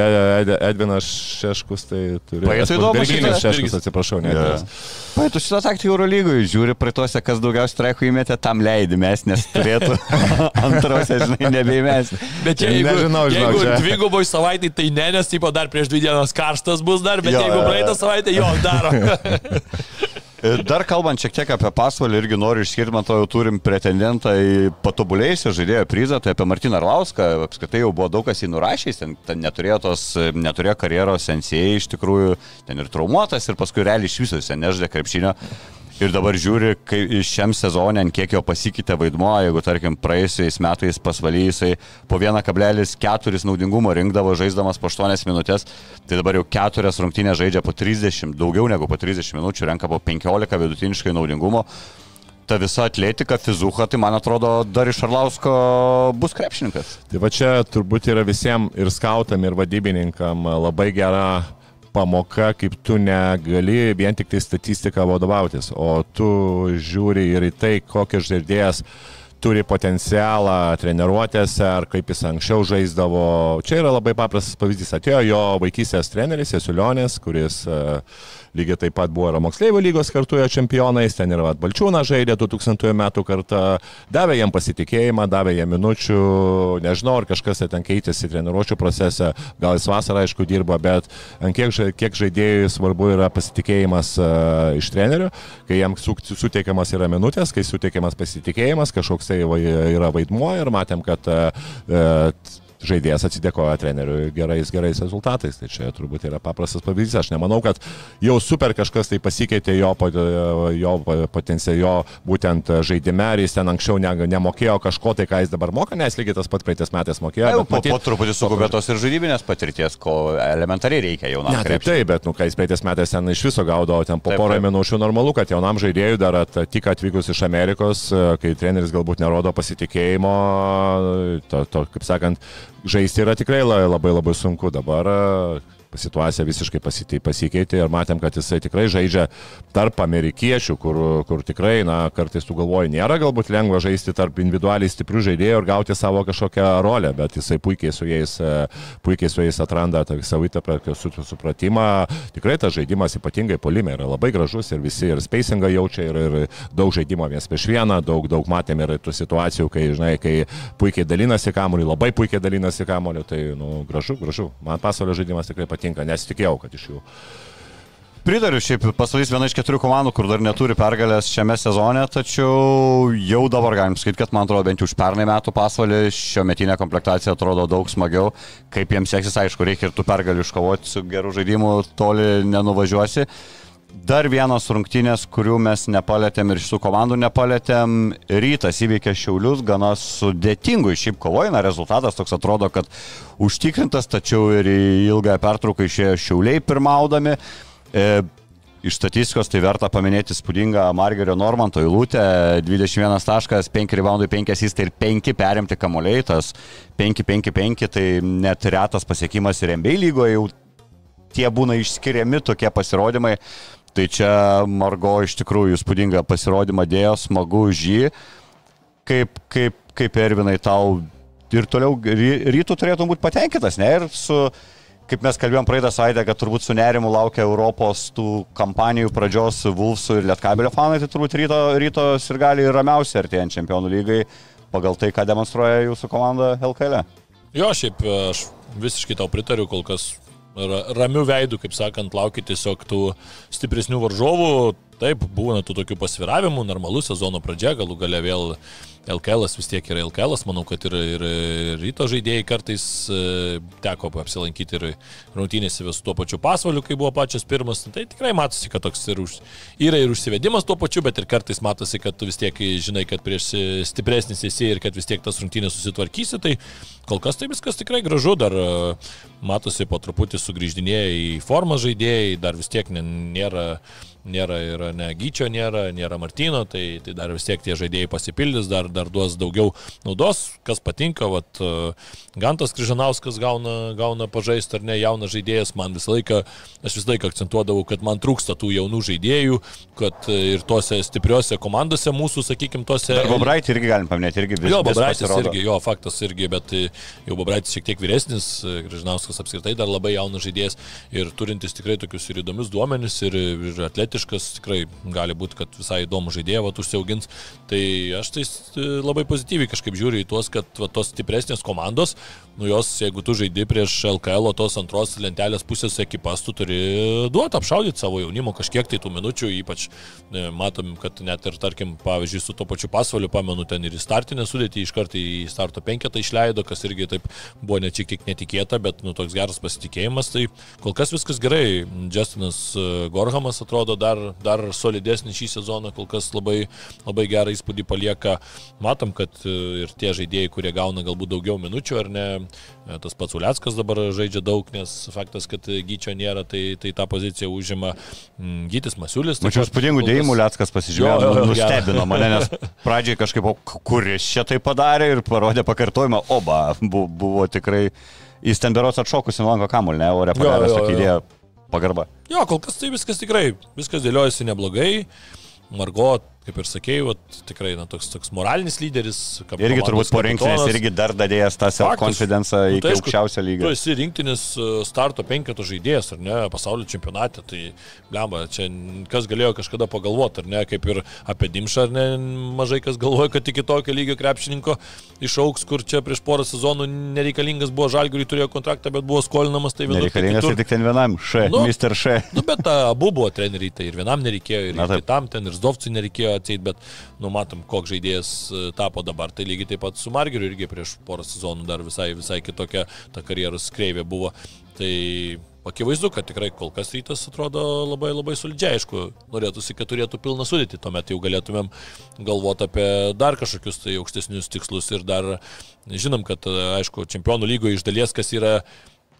Ed- Edvinas Šeškus tai turi. Praeitų įdomu. Šeškus, atsiprašau, ne. Edvinas. Paėtų šitą taktiką Euro lygoje, žiūri praeituose, kas daugiausiai traikų įmetė, tam leidi mes, nes turėtų antrose, žinai, nebeimesti. Bet jeigu, Nežinau, žinau, jeigu čia- dviguboj savaitė, tai ne, nes tipo dar prieš dvi dienas karštas bus dar, bet Jo, jeigu praeitą savaitę, jo, daro. Dar kalbant šiek tiek apie pasvalį, irgi noriu išskirti, man to jau turim pretendentą į patobulėjusią žaidėjo prizą, tai apie Martiną Arlauską, apskritai jau buvo daug kas jį nurašęs, ten, ten neturėjo, tos, neturėjo karjeros NCA, iš tikrųjų ten ir traumuotas, ir paskui realiai iš viso jis nežaidė krepšinio. Ir dabar žiūri, kai šiam sezonė, kiek jo pasikeitė vaidmuo, jeigu, tarkim, praėjusiais metais pasvaly jisai po 1,4 naudingumo rinkdavo žaisdamas po 8 minutės, tai dabar jau 4 rungtynės žaidžia po 30, daugiau negu po 30 minučių, renka po 15 vidutiniškai naudingumo. Ta visa atletika, fizuha, tai man atrodo, dar iš Arlausko bus krepšininkas. Tai va čia turbūt yra visiems ir skautam, ir vadybininkam labai gera pamoka, kaip tu negali vien tik tai statistiką vadovautis, o tu žiūri ir į tai, kokias žaidėjas turi potencialą treniruotėse, ar kaip jis anksčiau žaisdavo. Čia yra labai paprastas pavyzdys. Atėjo jo vaikystės treneris Jesulionės, kuris uh, lygiai taip pat buvo ir moksleivių lygos kartu jo čempionais, ten ir vat Balčiūną žaidė 2000 metų kartą, davė jam pasitikėjimą, davė jam minučių, nežinau, ar kažkas ten keitėsi treniruočio procese, gal jis vasarą aišku dirbo, bet ant kiek, kiek žaidėjui svarbu yra pasitikėjimas uh, iš trenerio, kai jam su- suteikiamas yra minutės, kai suteikiamas pasitikėjimas, kažkoks tai yra vaidmuo. Ir matėm, kad uh, žaidėjas atsidėkoja treneriui gerais, gerais rezultatais. Tai čia turbūt yra paprastas pavyzdys. Aš nemanau, kad jau super kažkas tai pasikeitė jo, jo potenciją, jo būtent žaidime, ar jis ten anksčiau ne, nemokėjo kažko tai, ką jis dabar moka, nes lygiai tas pats praeitais metais mokėjo. Jau po, matyt- po truputį sukubėtos ir žaidybinės patirties, ko elementariai reikia jaunam Ne, taip, taip, bet, nu, kai jis praeitais metais ten iš viso gaudavo ten po porą minučių, normalu, kad jaunam žaidėjui dar at, tik atvykus iš Amerikos, e, kai treneris galbūt nerodo pasitikėjimo, to, to kaip sakant, žaisti yra tikrai la- labai labai sunku. Dabar situacija visiškai pasikeitė ir matėm, kad jisai tikrai žaidžia tarp amerikiečių, kur, kur tikrai, na, kartais tu galvoji, nėra galbūt lengva žaisti tarp individualiai stiprių žaidėjų ir gauti savo kažkokią rolę, bet jisai puikiai su jais, puikiai su jais atranda tą įtaką, su- supratimą. Tikrai tas žaidimas ypatingai polime yra labai gražus ir visi ir spacingą jaučia ir, ir daug žaidimo vienas prieš vieną, daug, daug matėm ir tų situacijų, kai, žinai, kai puikiai dalinasi kamuolį, labai puikiai dalinasi kamuolį, tai, nu, gražu, gražu. Man pasaulio žaidimas tikrai patinka, nes tikėjau, kad iš jų. Pritariu, šiaip pasvalys viena iš keturių komandų, kur dar neturi pergalės šiame sezone, tačiau jau dabar galim sakyti, kad man atrodo bent jau už pernai metų pasvalį šio metinė komplektacija atrodo daug smagiau. Kaip jiems seksis, aišku, reikia ir tų pergalių iškovoti su geru žaidimu, toli nenuvažiuosi. Dar vienos rungtynės, kurių mes nepalėtėm ir šių komandų nepalėtėm. Rytas įveikė Šiaulius, gana sudėtingų šiaip kovojina, rezultatas toks atrodo, kad užtikrintas, tačiau ir į ilgąją pertrauką išėjo Šiauliai pirmaudami. E, Iš statistikos tai verta paminėti spūdingą Margerio Normanto eilutę. 21 taškas, 5 reboundai, 5 asistai ir 5 perimti kamuoliai. Tas 5-5-5 tai net retas pasiekimas ir MBA lygoje jau tie būna išskiriami tokie pasirodymai. Tai čia Margo iš tikrųjų spūdingą pasirodymą dėjo, smagu už jį. Kaip, kaip, kaip Ervinai tau ir toliau ry- rytų turėtum būti patenkintas, ne? Ir su, kaip mes kalbėjom praeitą savaitę, kad turbūt su nerimu laukia Europos tų kampanijų pradžios Vulfsų ir Lietkabelio fanai, tai turbūt ryto, rytos ir gali ramiausiai artėjant čempionų lygai pagal tai, ką demonstruoja jūsų komanda LKL. Jo, šiaip e, aš visiškai tau pritariu, kol kas ramių veidų, kaip sakant, laukia tiesiog tų stipresnių varžovų. Taip, būna tų tokių pasviravimų, normalų sezono pradžia, galų gale vėl LKL vis tiek yra LKL, manau, kad ir, ir, ryto žaidėjai kartais e, teko apsilankyti ir rungtynėse su tuo pačiu pasvaliu, kai buvo pačias pirmas. Tai tikrai matosi, kad toks ir už, yra ir užsivedimas tuo pačiu, bet ir kartais matosi, kad tu vis tiek žinai, kad prieš stipresnis esi ir kad vis tiek tas rungtynės susitvarkysi. Tai kol kas tai viskas tikrai gražu, dar e, matosi po truputį sugrįždinėję į formą žaidėjai, dar vis tiek nėra nėra ir negyčio, nėra, nėra Martino, tai, tai dar vis tiek tie žaidėjai pasipildys, dar, dar duos daugiau naudos, kas patinka, vat, Gantas Kryžanauskas gauna, gauna pažaisti ar ne, jaunas žaidėjas, man visą laiką, aš visą laiką akcentuodavau, kad man trūksta tų jaunų žaidėjų, kad ir tose stipriose komandose mūsų, sakykime, tose... Ir Bobraitį irgi galim paminėti, irgi vis, jo, Bobraitis irgi, jo, faktas irgi, bet jau Bobraitis šiek tiek vyresnis, Kryžanauskas apskritai dar labai jaunas žaidėjas ir turintis tikrai tokius ir įdomius duomenis ir, ir atletiškus atletiškas, tikrai gali būti, kad visai įdomu žaidėjai užsiaugins. Tai aš tai labai pozityviai kažkaip žiūriu į tuos, kad va, tos stipresnės komandos, nu jos, jeigu tu žaidži prieš LKL, tos antros lentelės pusės ekipas, tu turi duoti apšaudyti savo jaunimo kažkiek tai tų minučių, ypač ne, matom, kad net ir, tarkim, pavyzdžiui, su to pačiu pasvaliu, pamenu, ten ir į startinę sudėtį iš karto į starto penketą išleido, kas irgi taip buvo ne tiek netikėta, bet, nu, toks geras pasitikėjimas, tai kol kas viskas gerai. Justinas e, Gorhamas atrodo dar, dar solidesnis šį sezoną, kol kas labai, labai gerą įspūdį palieka. Matom, kad e, ir tie žaidėjai, kurie gauna galbūt daugiau minučių, ar ne, e, tas pats Uliackas dabar žaidžia daug, nes faktas, kad Gyčio nėra, tai, tai tą poziciją užima mm, Gytis Masiulis. Mačiau spūdingų dėjimų, Uliackas pasižiūrėjo, nustebino mane, nes pradžiai kažkaip, kuris čia tai padarė ir parodė pakartojimą, oba, buvo tikrai, jis ten beros atšokusi nuo lanko kamuolį, ne, ore padaręs tokį idėją pagarba. Jo, kol kas tai viskas tikrai, viskas dėliojasi neblogai. Margot kaip ir sakėjai, tikrai na, toks, toks moralinis lyderis. Irgi turbūt po rinktinės irgi dar dadėjęs tą self-confidence nu, iki tai, aukščiausio lygio. Tu esi rinktinis e, starto penketo žaidėjas, ar ne, pasaulio čempionate, tai blemba, čia kas galėjo kažkada pagalvoti, ar ne, kaip ir apie Dimšą, ar ne, mažai kas galvoja, kad iki tokio lygio krepšininko išauks, kur čia prieš porą sezonų nereikalingas buvo žalgiui, turėjo kontraktą, bet buvo skolinamas, tai vienas. Nereikalingas tai tik ten vienam, Š, nu, Mr. Š. Nu, bet abu buvo treneriai, tai ir vienam nereikėjo, ir, ir kitam ten, ir Zdovcui nereikėjo atseit, bet numatom, koks žaidėjas e, tapo dabar. Tai lygiai taip pat su Margeriu irgi prieš porą sezonų dar visai, visai kitokia ta karjeros kreivė buvo. Tai akivaizdu, kad tikrai kol kas rytas atrodo labai labai solidžiai, aišku, norėtųsi, kad turėtų pilną sudėtį, tuomet jau galėtumėm galvoti apie dar kažkokius tai aukštesnius tikslus ir dar žinom, kad aišku, čempionų lygoje iš dalies, kas yra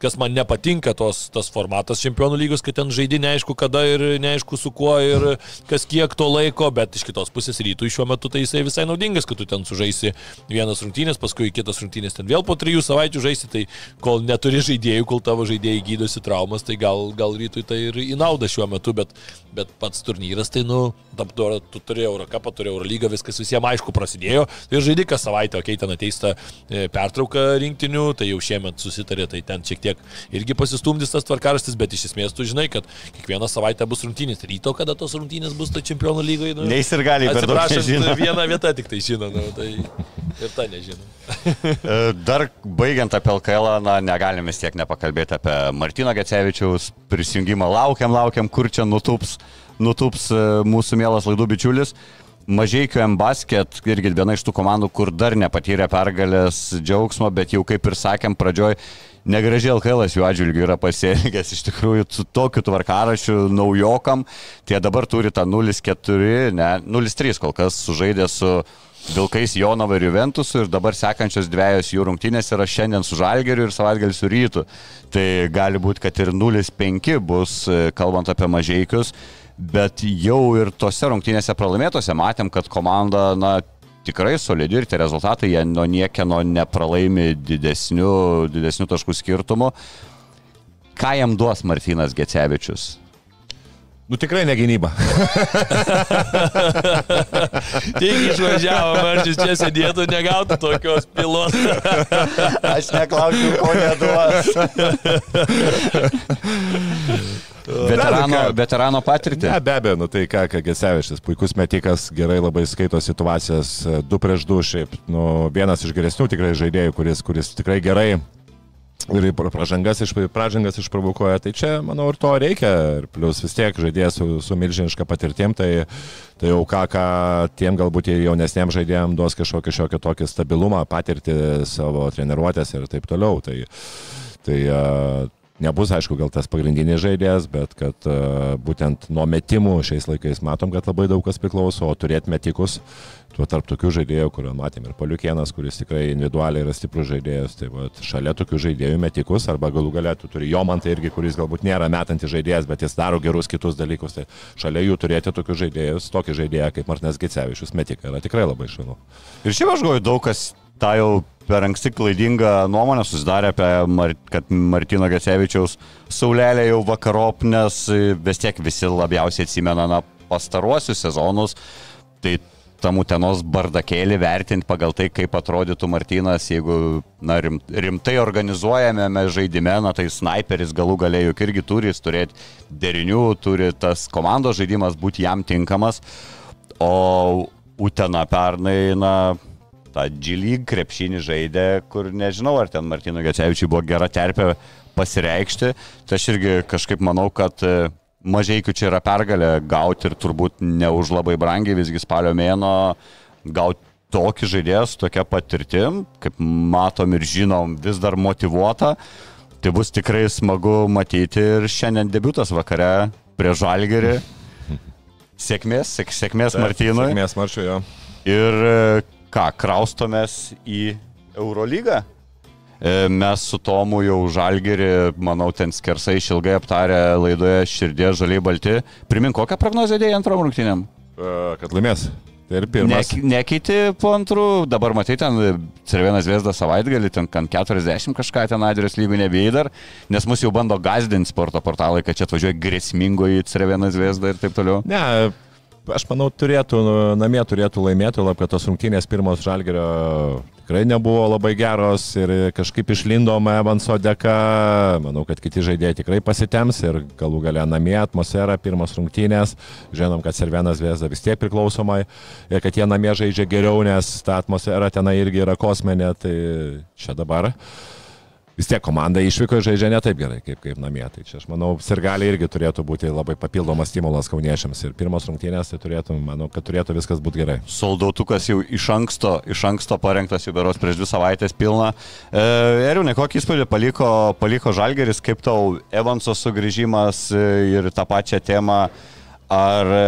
kas man nepatinka tos, tas formatas čempionų lygos, kad ten žaidži neaišku kada ir neaišku su kuo ir kas kiek to laiko, bet iš kitos pusės rytų šiuo metu tai jisai visai naudingas, kad tu ten sužaisi vienas rungtynės, paskui kitas rungtynės ten vėl po trijų savaičių žaisi, tai kol neturi žaidėjų, kol tavo žaidėjai gydosi traumas, tai gal, gal rytui tai ir į naudą šiuo metu, bet, bet pats turnyras tai, nu, dabar tu turi Eurocapą, turi Eurolygą, viskas visiems aišku prasidėjo ir žaidži kas savaitę, okei, okay, ten ateista e, pertrauka rinktinių, tai jau šiemet susitarė, tai ten šiek tiek tiek irgi pasistumdys tas tvarkaraštis, bet iš esmės tu žinai, kad kiekvieną savaitę bus rungtynės. Ryto, kada tos rungtynės bus, tai čempionų lygoje. Nu, Neis ir gali daug nežinoti. Viena vieta tik tai žino, nu, tai ir ta nežino. E, dar baigiant apie LKL, na, negalim vis tiek nepakalbėti apie Martino Gecevičiaus prisijungimą. Laukiam, laukiam, kur čia nutups, nutups e, mūsų mielas laidų bičiulis. Mažiekių M-Basket irgi viena iš tų komandų, kur dar nepatyrė pergalės džiaugsmo, bet jau kaip ir sakėm pradžioj, negražiai LKL jų atžvilgių yra pasielgęs iš tikrųjų su tokiu tvarkarašiu naujokam. Tie dabar turi tą 0-4, ne, 0-3 kol kas sužaidė su Vilkais Jonava ir Juventusu ir dabar sekančios dviejos jų rungtynės yra šiandien su Žalgeriu ir savaitgalį su Rytu. Tai gali būti, kad ir 0-5 bus, kalbant apie mažiekius bet jau ir tose rungtynėse pralaimėtose matėm, kad komanda, na, tikrai solidi ir tie rezultatai, jie nuo niekieno nepralaimi didesnių, didesnių taškų skirtumų. Ką jam duos Martinas Gecevičius? Nu tikrai ne gynyba. Tik išvažiavo, Marčius čia sėdėtų, negautų tokios pilos. Aš neklausiu, ko neduos. Veterano, veterano patirtį? Ne, be abejo, nu tai ką, ką Gesevičius, puikus metikas, gerai labai skaito situacijas, 2 prieš 2 šiaip, nu, vienas iš geresnių tikrai žaidėjų, kuris, kuris tikrai gerai ir pra- pražangas, iš, pražangas išprovokuoja, tai čia, manau, ir to reikia. Ir plus vis tiek žaidėjas su, su milžiniška patirtim, tai, tai jau ką, ką tiem galbūt jaunesniem žaidėjim duos kažkokį šiokį tokį stabilumą, patirti savo treniruotės ir taip toliau. Tai, tai nebus, aišku, gal tas pagrindinis žaidėjas, bet kad uh, būtent nuo metimų šiais laikais matom, kad labai daug kas priklauso, o turėti metikus, tuo tarp tokių žaidėjų, kurio matėm ir Paliukienas, kuris tikrai individualiai yra stiprus žaidėjas, tai vat, šalia tokių žaidėjų metikus, arba galų galėtų turi Jomantą irgi, kuris galbūt nėra metantis žaidėjas, bet jis daro gerus kitus dalykus, tai šalia jų turėti tokius žaidėjus, tokį žaidėją kaip Martinas Gecevičius metikai yra tikrai labai šaunu. Ir šiaip aš galvoju, daug kas tą jau per anksti klaidingą nuomonę susidarė apie, Mar kad Martino Gecevičiaus saulelė jau vakarop, nes vis tiek visi labiausiai atsimena na, pastaruosius sezonus. Tai tam utenos bardakėlį vertinti pagal tai, kaip atrodytų Martinas, jeigu na, rim, rimtai organizuojame žaidime, na, tai sniperis galų galiai juk irgi turi turėti derinių, turi tas komandos žaidimas būti jam tinkamas, o Utena pernai, na, tą G-League krepšinį žaidė, kur nežinau, ar ten Martino Gecevičiui buvo gera terpė pasireikšti. Tai aš irgi kažkaip manau, kad e, mažiekių čia yra pergalė gauti ir turbūt ne už labai brangiai, visgi spalio mėno gauti tokį žaidėją su tokia patirtim, kaip matom ir žinom, vis dar motivuota. Tai bus tikrai smagu matyti ir šiandien debutas vakare prie Žalgerį. Sėkmės, sėk, sėkmės Martynui. Sėkmės Marčiui, jo. Ir e, ką, kraustomės į Eurolygą? E, Mes su Tomu jau žalgerį, manau, ten skersai išilgai aptarę laidoje širdė žaliai balti. Primink, kokią prognozę dėjai antrom rungtynėm? E, Kad laimės. Tai ir pirmas. Ne, nekeiti po antrų, dabar matai ten Cervienas Viesda savaitgalį, ten kan 40 kažką ten Adrijos lygų nebėjai dar, nes mus jau bando gazdinti sporto portalai, kad čia atvažiuoja grėsmingoji Cervienas Viesda ir taip toliau. Ne, aš manau, turėtų, namie turėtų laimėti, lab, kad tos rungtynės pirmos žalgerio tikrai nebuvo labai geros ir kažkaip išlindom Evanso dėka. Manau, kad kiti žaidėjai tikrai pasitems ir galų galę namie atmosfera, pirmos rungtynės. Žinom, kad Servenas Vėzda vis tiek priklausomai ir kad jie namie žaidžia geriau, nes ta atmosfera tenai irgi yra kosminė. Tai čia dabar vis tiek komanda išvyko ir žaidžia ne taip gerai kaip, kaip namie. Tai čia aš manau, sirgaliai irgi turėtų būti labai papildomas stimulas kauniečiams. Ir pirmos rungtynės, tai turėtų, manau, kad turėtų viskas būti gerai. Soldautukas jau iš anksto, iš anksto parengtas jau beros prieš dvi savaitės pilna. E, Eriu, kokį įspūdį paliko, paliko Žalgeris, kaip tau Evanso sugrįžimas e, ir tą pačią temą, ar e,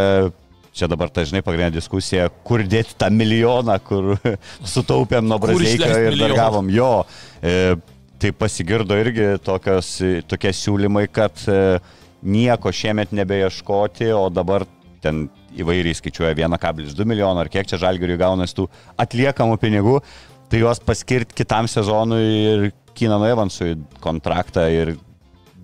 čia dabar tai žinai pagrindinė diskusija, kur dėti tą milijoną, kur sutaupėm nuo Brazilijos ir dar gavom jo. E, tai pasigirdo irgi tokios, tokie siūlymai, kad e, nieko šiemet nebeieškoti, o dabar ten įvairiai skaičiuoja 1,2 milijono ar kiek čia žalgiriui gaunasi tų atliekamų pinigų, tai juos paskirti kitam sezonui ir Kinano Evansui kontraktą ir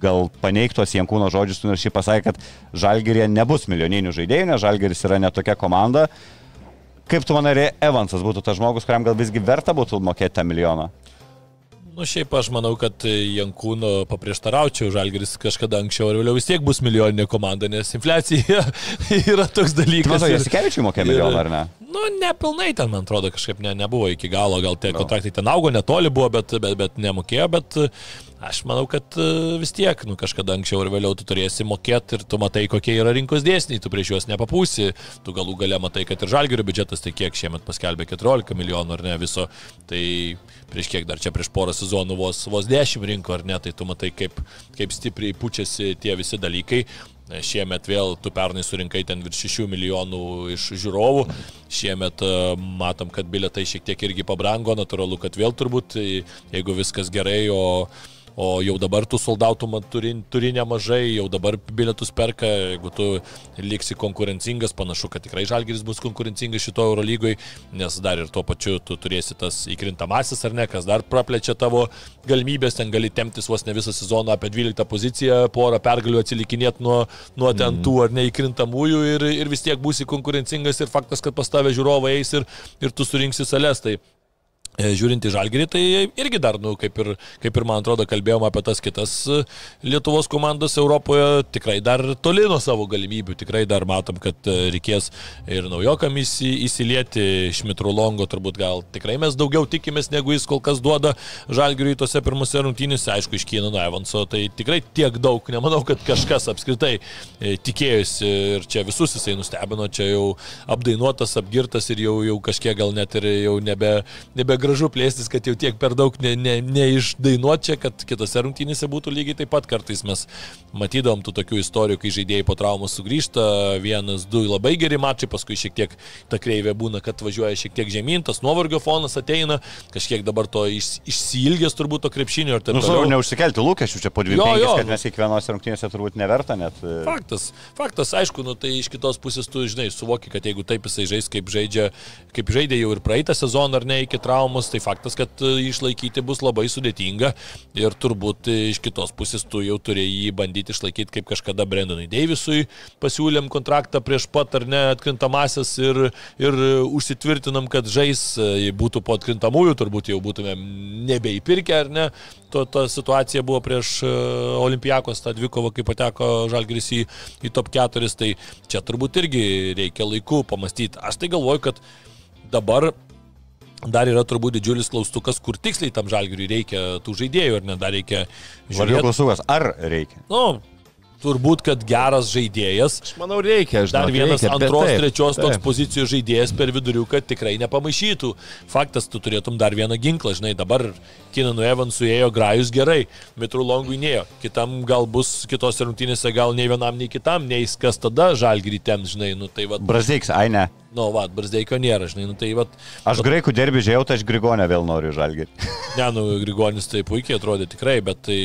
gal paneigtos Jankūno žodžius, nors šį pasakė, kad žalgirė nebus milijoninių žaidėjų, nes žalgiris yra netokia komanda. Kaip tu manai, Evansas būtų tas žmogus, kuriam gal visgi verta būtų mokėti tą milijoną? Nu, šiaip aš manau, kad Jankūno paprieštaraučiau, Žalgeris kažkada anksčiau ar vėliau vis tiek bus milijoninė komanda, nes infliacija yra toks dalykas. matai, ir- Jasikevičiui mokė milijoną, ar ne? Nu, nepilnai ten, man atrodo, kažkaip ne, nebuvo iki galo, gal tie kontraktai ten augo, netoli buvo, bet, bet, bet nemokėjo, bet e, aš manau, kad e, vis tiek, nu, kažkada anksčiau ar vėliau tu turėsi mokėti ir tu matai, kokie yra rinkos dėsniai, tu prieš juos nepapūsi, tu galų gale matai, kad ir žalgerio biudžetas, tai kiek šiemet paskelbė 14 milijonų ar ne viso, tai prieš kiek dar čia prieš porą sezonų vos, vos 10 rinko ar ne, tai tu matai, kaip, kaip stipriai pučiasi tie visi dalykai. Šiemet vėl tu pernai surinkai ten virš 6 milijonų iš žiūrovų. Šiemet e, matom, kad biletai šiek tiek irgi pabrango, natūralu, kad vėl turbūt, e, jeigu viskas gerai, o, o jau dabar tų soldautų turi, turi nemažai, jau dabar bilietus perka, jeigu tu liksi konkurencingas, panašu, kad tikrai Žalgiris bus konkurencingas šito Eurolygoj, nes dar ir tuo pačiu tu turėsi tas įkrintamasis ar ne, kas dar praplečia tavo galimybės, ten gali temtis vos ne visą sezoną apie 12 poziciją, porą pergalių atsilikinėti nuo, nuo ten tų ar neįkrintamųjų ir, ir vis tiek būsi konkurencingas ir faktas, kad pas tave žiūrovai eis ir, ir tu surinksi sales. Tai Žiūrint į žalgerį, tai irgi dar, nu, kaip ir, kaip ir man atrodo, kalbėjome apie tas kitas e, Lietuvos komandas Europoje, tikrai dar toli nuo savo galimybių, tikrai dar matom, kad e, reikės ir naujokam įsi, įsilieti, Šmitrulongo turbūt gal tikrai mes daugiau tikimės, negu jis kol kas duoda žalgeriui tose pirmose rungtynėse, aišku, iš Kino Evanso, tai tikrai tiek daug, nemanau, kad kažkas apskritai tikėjosi ir čia visus jisai nustebino, čia jau apdainuotas, apgirtas ir jau, jau kažkiek gal net ir jau nebe, nebe gražu plėstis, kad jau tiek per daug neišdainuot ne, ne čia, kad kitose rungtynėse būtų lygiai taip pat. Kartais mes matydom tų tokių istorijų, kai žaidėjai po traumos sugrįžta, vienas, du labai geri mačai, paskui šiek tiek ta kreivė būna, kad važiuoja šiek tiek žemyn, tas nuovargio fonas ateina, kažkiek dabar to iš, išsilgęs turbūt to krepšinio ir taip nu, toliau. Neužsikelti lūkesčių čia po dviejų metų, kad mes kiekvienose rungtynėse turbūt neverta net. E. Faktas, faktas, aišku, nu, tai iš kitos pusės tu žinai, suvoki, kad jeigu taip jisai žais, kaip žaidžia, kaip žaidė jau ir praeitą sezoną ar ne iki traumos, traumas, tai faktas, kad e, išlaikyti bus labai sudėtinga ir turbūt e, iš kitos pusės tu jau turėjai jį bandyti išlaikyti kaip kažkada Brendonui Deivisui, pasiūlėm kontraktą prieš pat ar ne atkrintamasis ir, ir užsitvirtinam, kad žais e, būtų po atkrintamųjų, turbūt jau būtumėm nebeįpirkę ar ne. To, ta situacija buvo prieš Olimpijakos, tą dvikovą, kai pateko Žalgris į, į top 4, tai čia turbūt irgi reikia laiku pamastyti. Aš tai galvoju, kad dabar Dar yra turbūt didžiulis klaustukas, kur tiksliai tam žalgiriui reikia tų žaidėjų, ar ne, dar reikia žiūrėti. Vargiau klaustukas, ar reikia? Nu, turbūt, kad geras žaidėjas. Aš manau, reikia. Žinok, dar vienas reikia, antros, taip, trečios taip. toks pozicijos žaidėjas per viduriuką tikrai nepamaišytų. Faktas, tu turėtum dar vieną ginklą, žinai, dabar Kinanu Evansui ėjo grajus gerai, Mitru Longui neėjo. Kitam gal bus kitose rungtynėse, gal nei vienam, nei kitam, neįs kas tada žalgirį tem, žinai, nu tai vad. Brazdeiks, ai ne. Nu, va, Barzdeikio nėra, žinai, nu tai va. Aš graikų derbį žiūrėjau, tai aš Grigonę vėl noriu žalgį. ne, nu, Grigonis tai puikiai atrodė tikrai, bet tai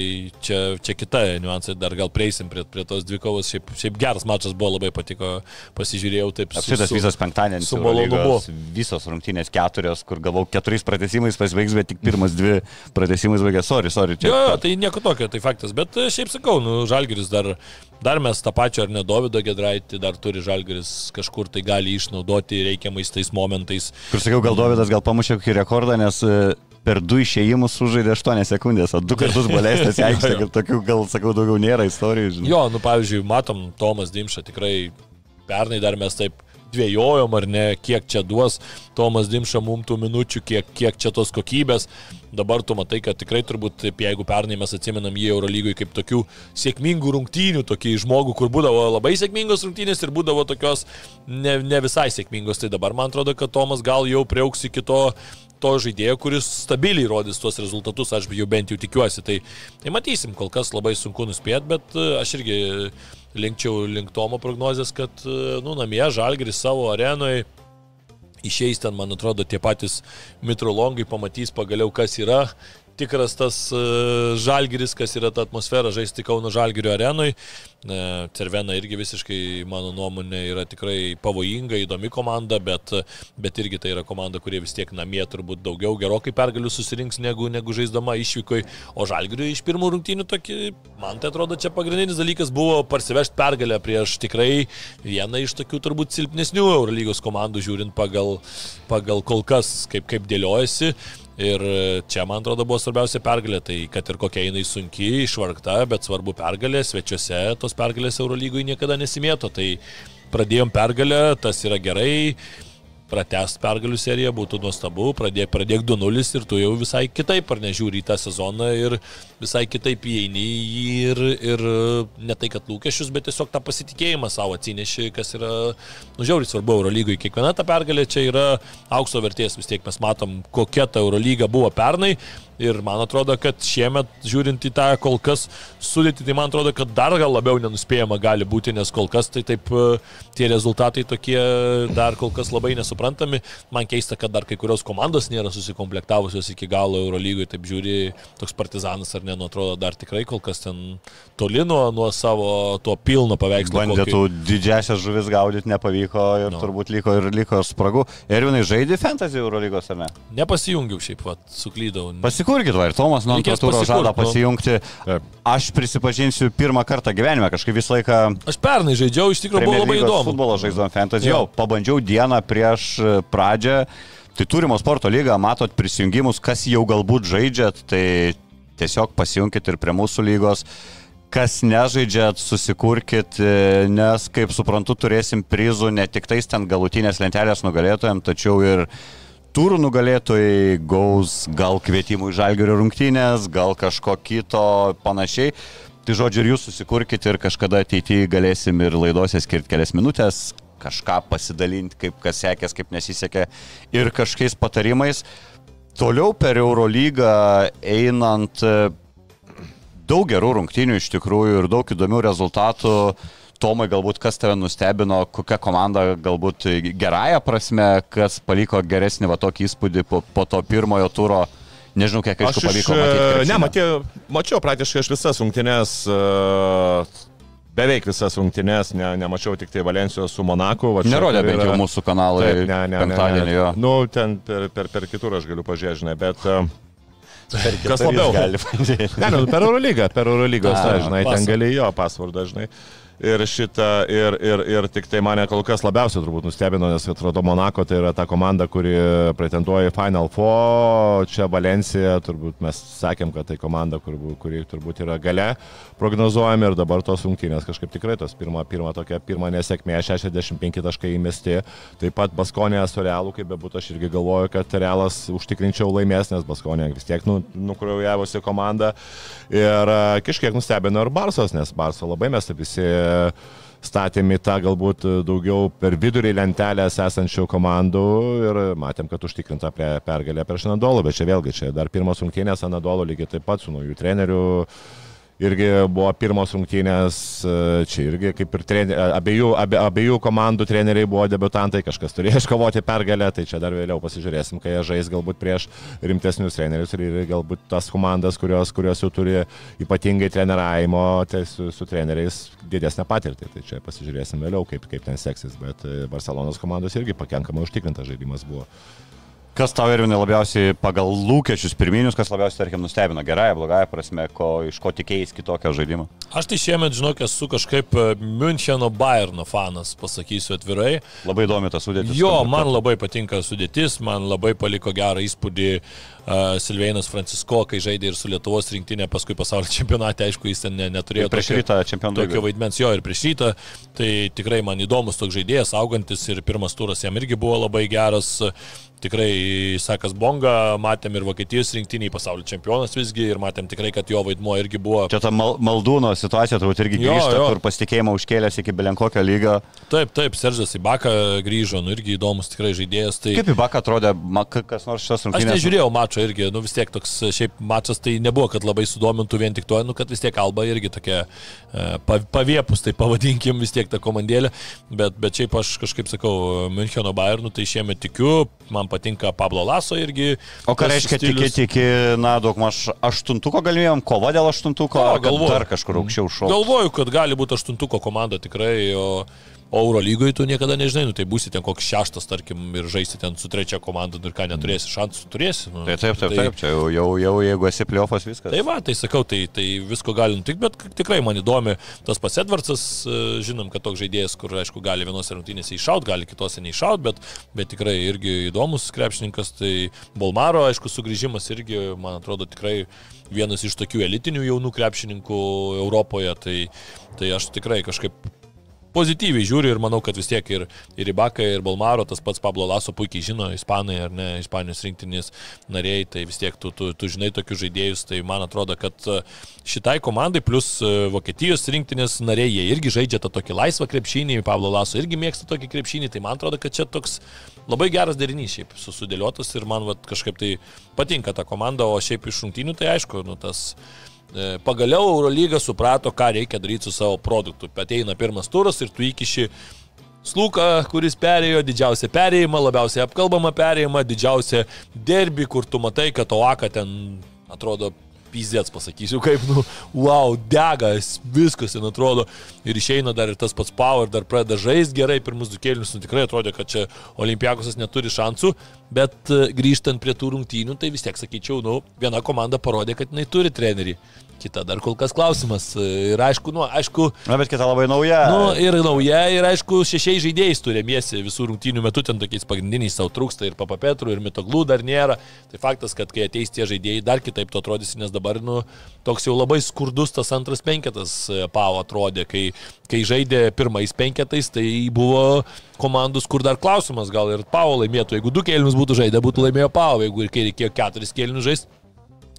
čia, čia kita niuansai, dar gal prieisim prie, prie tos dvi kovos. Šiaip, šiaip geras mačas buvo, labai patiko, pasižiūrėjau taip. Apsitas visas penktadienis. Su malonumu. Visos rungtynės keturios, kur galvau keturiais pratesimais pasibaigs, bet tik pirmas dvi pratesimais baigė. Sorry, sorry. Čia... Jo, jo, tai nieko tokio, tai faktas, bet e, šiaip sakau, nu, žalgeris dar Dar mes tą pačią ar ne Davido Gedraitį dar turi Žalgeris kažkur tai gali išnaudoti reikiamais tais momentais. Kur sakiau, gal Davidas gal pamušė kokį rekordą, nes e, per du išėjimus sužaidė 8 sekundės, o du kartus buvo leistas į aikštę, kad tokių gal, sakau, daugiau nėra istorijų. Žinai. Jo, nu pavyzdžiui, matom Tomas Dimša tikrai pernai dar mes taip dvėjojom ar ne, kiek čia duos Tomas Dimša mum tų minučių, kiek, kiek čia tos kokybės. Dabar tu matai, kad tikrai turbūt, taip, jeigu pernai mes atsimenam jį Eurolygoje kaip tokių sėkmingų rungtynių, tokį žmogų, kur būdavo labai sėkmingos rungtynės ir būdavo tokios ne, ne visai sėkmingos, tai dabar man atrodo, kad Tomas gal jau priauks iki to to žaidėjo, kuris stabiliai rodys tuos rezultatus, aš jau bent jau tikiuosi. Tai, tai matysim, kol kas labai sunku nuspėti, bet e, aš irgi linkčiau link Tomo prognozės, kad, e, nu, namie Žalgris savo arenoje išeis ten, man atrodo, tie patys mitrolongai pamatys pagaliau, kas yra tikras tas e, žalgiris, kas yra ta atmosfera žaisti Kauno žalgirio arenui. Cervena irgi visiškai, mano nuomonė, yra tikrai pavojinga, įdomi komanda, bet, bet irgi tai yra komanda, kurie vis tiek namie turbūt daugiau gerokai pergalių susirinks negu, negu žaisdama išvykoj. O žalgiriui iš pirmų rungtynių tokį, man tai atrodo, čia pagrindinis dalykas buvo parsivežti pergalę prieš tikrai vieną iš tokių turbūt silpnesnių Eurolygos komandų, žiūrint pagal, pagal kol kas, kaip, kaip dėliojasi. Ir čia, man atrodo, buvo svarbiausia pergalė. Tai kad ir kokia jinai sunki, išvargta, bet svarbu pergalė. Svečiuose tos pergalės Eurolygoje niekada nesimėto. Tai pradėjom pergalę, tas yra gerai pratest pergalių seriją būtų nuostabu, pradėk, pradėk 2-0 ir tu jau visai kitaip ar nežiūri į tą sezoną ir visai kitaip įeini ir, ir ne tai, kad lūkesčius, bet tiesiog tą pasitikėjimą savo atsineši, kas yra, nu žiauriai svarbu Eurolygoje. Kiekviena ta pergalė čia yra aukso vertės, vis tiek mes matom, kokia ta Eurolyga buvo pernai Ir man atrodo, kad šiemet, žiūrint į tą kol kas sudėti, tai man atrodo, kad dar gal labiau nenuspėjama gali būti, nes kol kas tai taip e, tie rezultatai tokie dar kol kas labai nesuprantami. Man keista, kad dar kai kurios komandos nėra susikomplektavusios iki galo Eurolygoje, taip žiūri, toks partizanas ar ne, nu atrodo, dar tikrai kol kas ten toli nuo, nuo savo to pilno paveikslo. Bandė tų didžiasias žuvis gaudyti nepavyko ir no. turbūt liko ir liko spragų. Ervinai žaidė fantasy Eurolygos ar ne? Nepasijungiau šiaip, va, suklydau. Pasik Pasikurkit, va, ir Tomas nuo antro turo žada pasijungti. Aš prisipažinsiu pirmą kartą gyvenime, kažkaip visą laiką. Aš pernai žaidžiau, iš tikrųjų buvo labai įdomu. Futbolo žaidžiam fantasy, jau pabandžiau dieną prieš pradžią Tai turimo sporto lygą, matot prisijungimus, kas jau galbūt žaidžiat, tai tiesiog pasijunkit ir prie mūsų lygos. Kas nežaidžiat, susikurkit, e, nes, kaip suprantu, turėsim prizų ne tik tais ten galutinės lentelės nugalėtojams, tačiau ir turų nugalėtojai gaus gal kvietimų į žalgerio rungtynės, gal kažko kito panašiai. Tai žodžiu, ir jūs susikurkit ir kažkada ateityje galėsim ir laidose skirti kelias minutės, kažką pasidalinti, kaip kas sekės, kaip nesisekė ir kažkokiais patarimais. Toliau per Eurolygą einant e, daug gerų rungtynių iš tikrųjų ir daug įdomių rezultatų. Tomai, galbūt kas tave nustebino, kokia komanda galbūt gerąją prasme, kas paliko geresnį va tokį įspūdį po, po to pirmojo turo. Nežinau, kiek aišku pavyko matyti. Ne, matėjau, mačiau praktiškai aš visas rungtynės, e, beveik visas rungtynės, ne, nemačiau tik tai Valencijos su Monaku. va čia, Nerodė bent jau mūsų kanalai Taip, ne, ne, ne, ne. Nu, ten per, per, per kitur aš galiu pažiūrėti, bet... Per Kas labiau? gali padėti. Ne, nu, per Eurolygą, per Eurolygos, žinai, ten gali jo pasvardą, žinai. Ir šitą, ir, ir, ir tik tai mane kol kas labiausiai turbūt nustebino, nes atrodo Monako tai yra ta komanda, kuri pretenduoja į Final Four, čia Valencija, turbūt mes sakėm, kad tai komanda, kur, kuri turbūt yra gale prognozuojami ir dabar tos rungtynės kažkaip tikrai tos pirma, pirma tokia pirma nesėkmė, 65 taškai įmesti, taip pat Baskonė su Realu, kaip bebūtų, aš irgi galvoju, kad Realas užtikrinčiau laimės, nes Baskonė vis tiek nu, nukraujavusi komanda ir a, kažkiek nustebino ir Barsos, nes Barso labai mes visi statėm į tą galbūt daugiau per vidurį lentelės esančių komandų ir matėm, kad užtikrinta prie pergalę prieš Anadolą, bet čia vėlgi, čia dar pirmos rungtynės Anadolo lygiai taip pat su naujų trenerių. Irgi buvo pirmos rungtynės, čia irgi kaip ir trener, abiejų, abie, abiejų komandų treneriai buvo debutantai, kažkas turėjo iškovoti pergalę, tai čia dar vėliau pasižiūrėsim, kai jie žais galbūt prieš rimtesnius trenerius ir galbūt tas komandas, kurios, kurios jau turi ypatingai treniravimo, tai su, su treneriais didesnę patirtį. Tai čia pasižiūrėsim vėliau, kaip, kaip ten seksis, bet e, Barcelonos komandos irgi pakankamai užtikrintas žaidimas buvo. Kas tau ir labiausiai pagal lūkesčius pirminius, kas labiausiai, tarkim, nustebino gerąją, blogąją prasme, ko, iš ko tikėjai kitokio žaidimo? Aš tai šiemet, žinok, esu kažkaip e, Müncheno Bayerno fanas, pasakysiu atvirai. Labai įdomi tas sudėtis. Jo, man labai patinka sudėtis, man labai paliko gerą įspūdį uh, Silveinas Francisko, kai žaidė ir su Lietuvos rinktinė, paskui pasaulio čempionate, aišku, jis ten ne, neturėjo prieš tokio- rytą čempionų tokio vaidmens jo ir prieš rytą. Tai tikrai man įdomus toks žaidėjas, augantis ir pirmas turas jam irgi buvo labai geras. Tikrai Sakas Bonga, matėm ir Vokietijos rinktiniai pasaulio čempionas visgi ir matėm tikrai, kad jo vaidmuo irgi buvo Čia ta mal, maldūno situacija turbūt irgi Jo, grįžta, jo. kur pasitikėjimą užkėlęs iki belenkokio lygio. Taip, taip, Seržas Ibaka grįžo, nu irgi įdomus tikrai žaidėjas. Tai... Kaip į baką atrodė, kas nors Aš rungtynės? nežiūrėjau mačo irgi, nu vis tiek toks šiaip mačas tai nebuvo, kad labai sudomintų vien tik to, nu kad vis tiek kalba irgi tokia e, pa- paviepus, tai pavadinkim vis tiek tą komandėlę, bet, bet šiaip aš kažkaip sakau, Müncheno Bayernų tai šiemet tikiu, man patinka Pablo Laso irgi. O ką reiškia stilius. tikėti iki, na, daug maž aštuntuko galimėjom, kova dėl aštuntuko, kad galvoju. dar kažkur aukščiau šoka? Galvoju, kad gali būti aštuntuko komanda tikrai, o, o Euro lygoje tu niekada nežinai, nu tai būsi ten koks šeštas, tarkim, ir žaisi ten su trečia komanda, nu ir ką neturėsi šansų, turėsi. Nu, Tai taip, taip, taip, čia jau, jau, jau jeigu esi pliofas viskas. Tai va, tai sakau, tai, tai visko gali nutikti, bet tikrai man įdomi tas pats Edvardsas, e, žinom, kad toks žaidėjas, kur, aišku, gali vienose rungtynėse iššaut, gali kitose neiššaut, bet, bet tikrai irgi įdomus krepšininkas, tai Bolmaro, aišku, sugrįžimas irgi, man atrodo, tikrai vienas iš tokių elitinių jaunų krepšininkų Europoje, tai, tai aš tikrai kažkaip pozityviai žiūriu ir manau, kad vis tiek ir, ir Ibaka, ir Balmaro, tas pats Pablo Laso puikiai žino, ispanai ar ne, ispanijos rinktinės nariai, tai vis tiek tu, tu, tu žinai tokius žaidėjus, tai man atrodo, kad e, šitai komandai plus e, Vokietijos rinktinės nariai, jie irgi žaidžia tą tokį laisvą krepšinį, Pablo Laso irgi mėgsta tokį krepšinį, tai man atrodo, kad čia toks labai geras derinys šiaip susudėliotas ir man vat, kažkaip tai patinka ta komanda, o šiaip iš rungtynių tai aišku, nu tas Pagaliau Eurolyga suprato, ką reikia daryti su savo produktu. Ateina pirmas turas ir tu įkiši Sluką, kuris perėjo didžiausią perėjimą, labiausiai apkalbamą perėjimą, didžiausią derbį, kur tu matai, kad Oaka ten atrodo pizėts pasakysiu, kaip, nu, wow, dega, viskas ten atrodo. Ir išeina dar ir tas pats Power, dar pradeda žaisti gerai, pirmus du kėlinius, nu tikrai atrodė, kad čia Olimpiakosas neturi šansų, bet e, grįžtant prie tų rungtynių, tai vis tiek sakyčiau, nu, viena komanda parodė, kad jinai turi trenerį. Kita dar kol kas klausimas. Ir aišku, nu, aišku. Na, bet kita labai nauja. Nu, ir nauja, ir aišku, šešiai žaidėjais turėmiesi visų rungtynių metų, ten tokiais pagrindiniais savo trūksta ir papapetrų, ir mitoglų dar nėra. Tai faktas, kad kai ateis tie žaidėjai, dar kitaip to atrodys, nes dabar, nu, toks jau labai skurdus tas antras penketas e, Pavo atrodė, kai, kai žaidė pirmais penketais, tai buvo komandus, kur dar klausimas, gal ir Pavo laimėtų, jeigu du kėlinius būtų žaidę, būtų laimėjo Pavo, jeigu ir kai reikėjo keturis kėlinius žaisti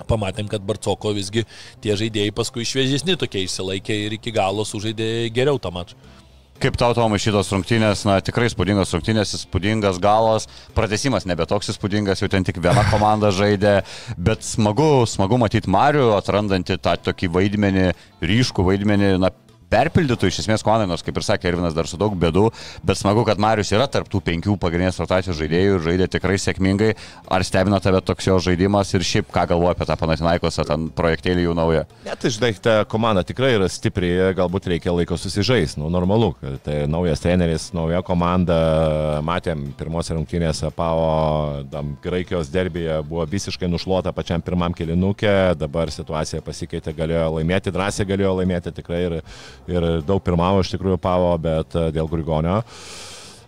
pamatėm, kad Barcoko visgi tie žaidėjai paskui šviežesni tokie išsilaikė ir iki galo sužaidė geriau tą mačą. Kaip tau, Tomai, šitos rungtynės, na tikrai spūdingos rungtynės, įspūdingas galas, pratesimas nebe toks įspūdingas, jau ten tik viena komanda žaidė, bet smagu, smagu matyti Mariu, atrandantį tą tokį vaidmenį, ryškų vaidmenį, na perpildytų iš esmės komandai, nors kaip ir sakė Ervinas dar su daug bėdų, bet smagu, kad Marius yra tarptų penkių pagrindinės rotacijos žaidėjų ir žaidė tikrai sėkmingai. Ar stebina tave toks jo žaidimas ir šiaip ką galvoja apie tą Panatinaikos, ten projektėlį jų naują? Ne, tai žinai, ta komanda tikrai yra stipri, galbūt reikia laiko susižaisti, nu normalu, tai naujas treneris, nauja komanda, matėm pirmose rungtynėse PAO, tam Graikijos derbėje buvo visiškai nušluota pačiam pirmam kilinukė, dabar situacija pasikeitė, galėjo laimėti, drąsiai galėjo laimėti tikrai ir ir daug pirmavo iš tikrųjų pavo, bet e, dėl Grigonio.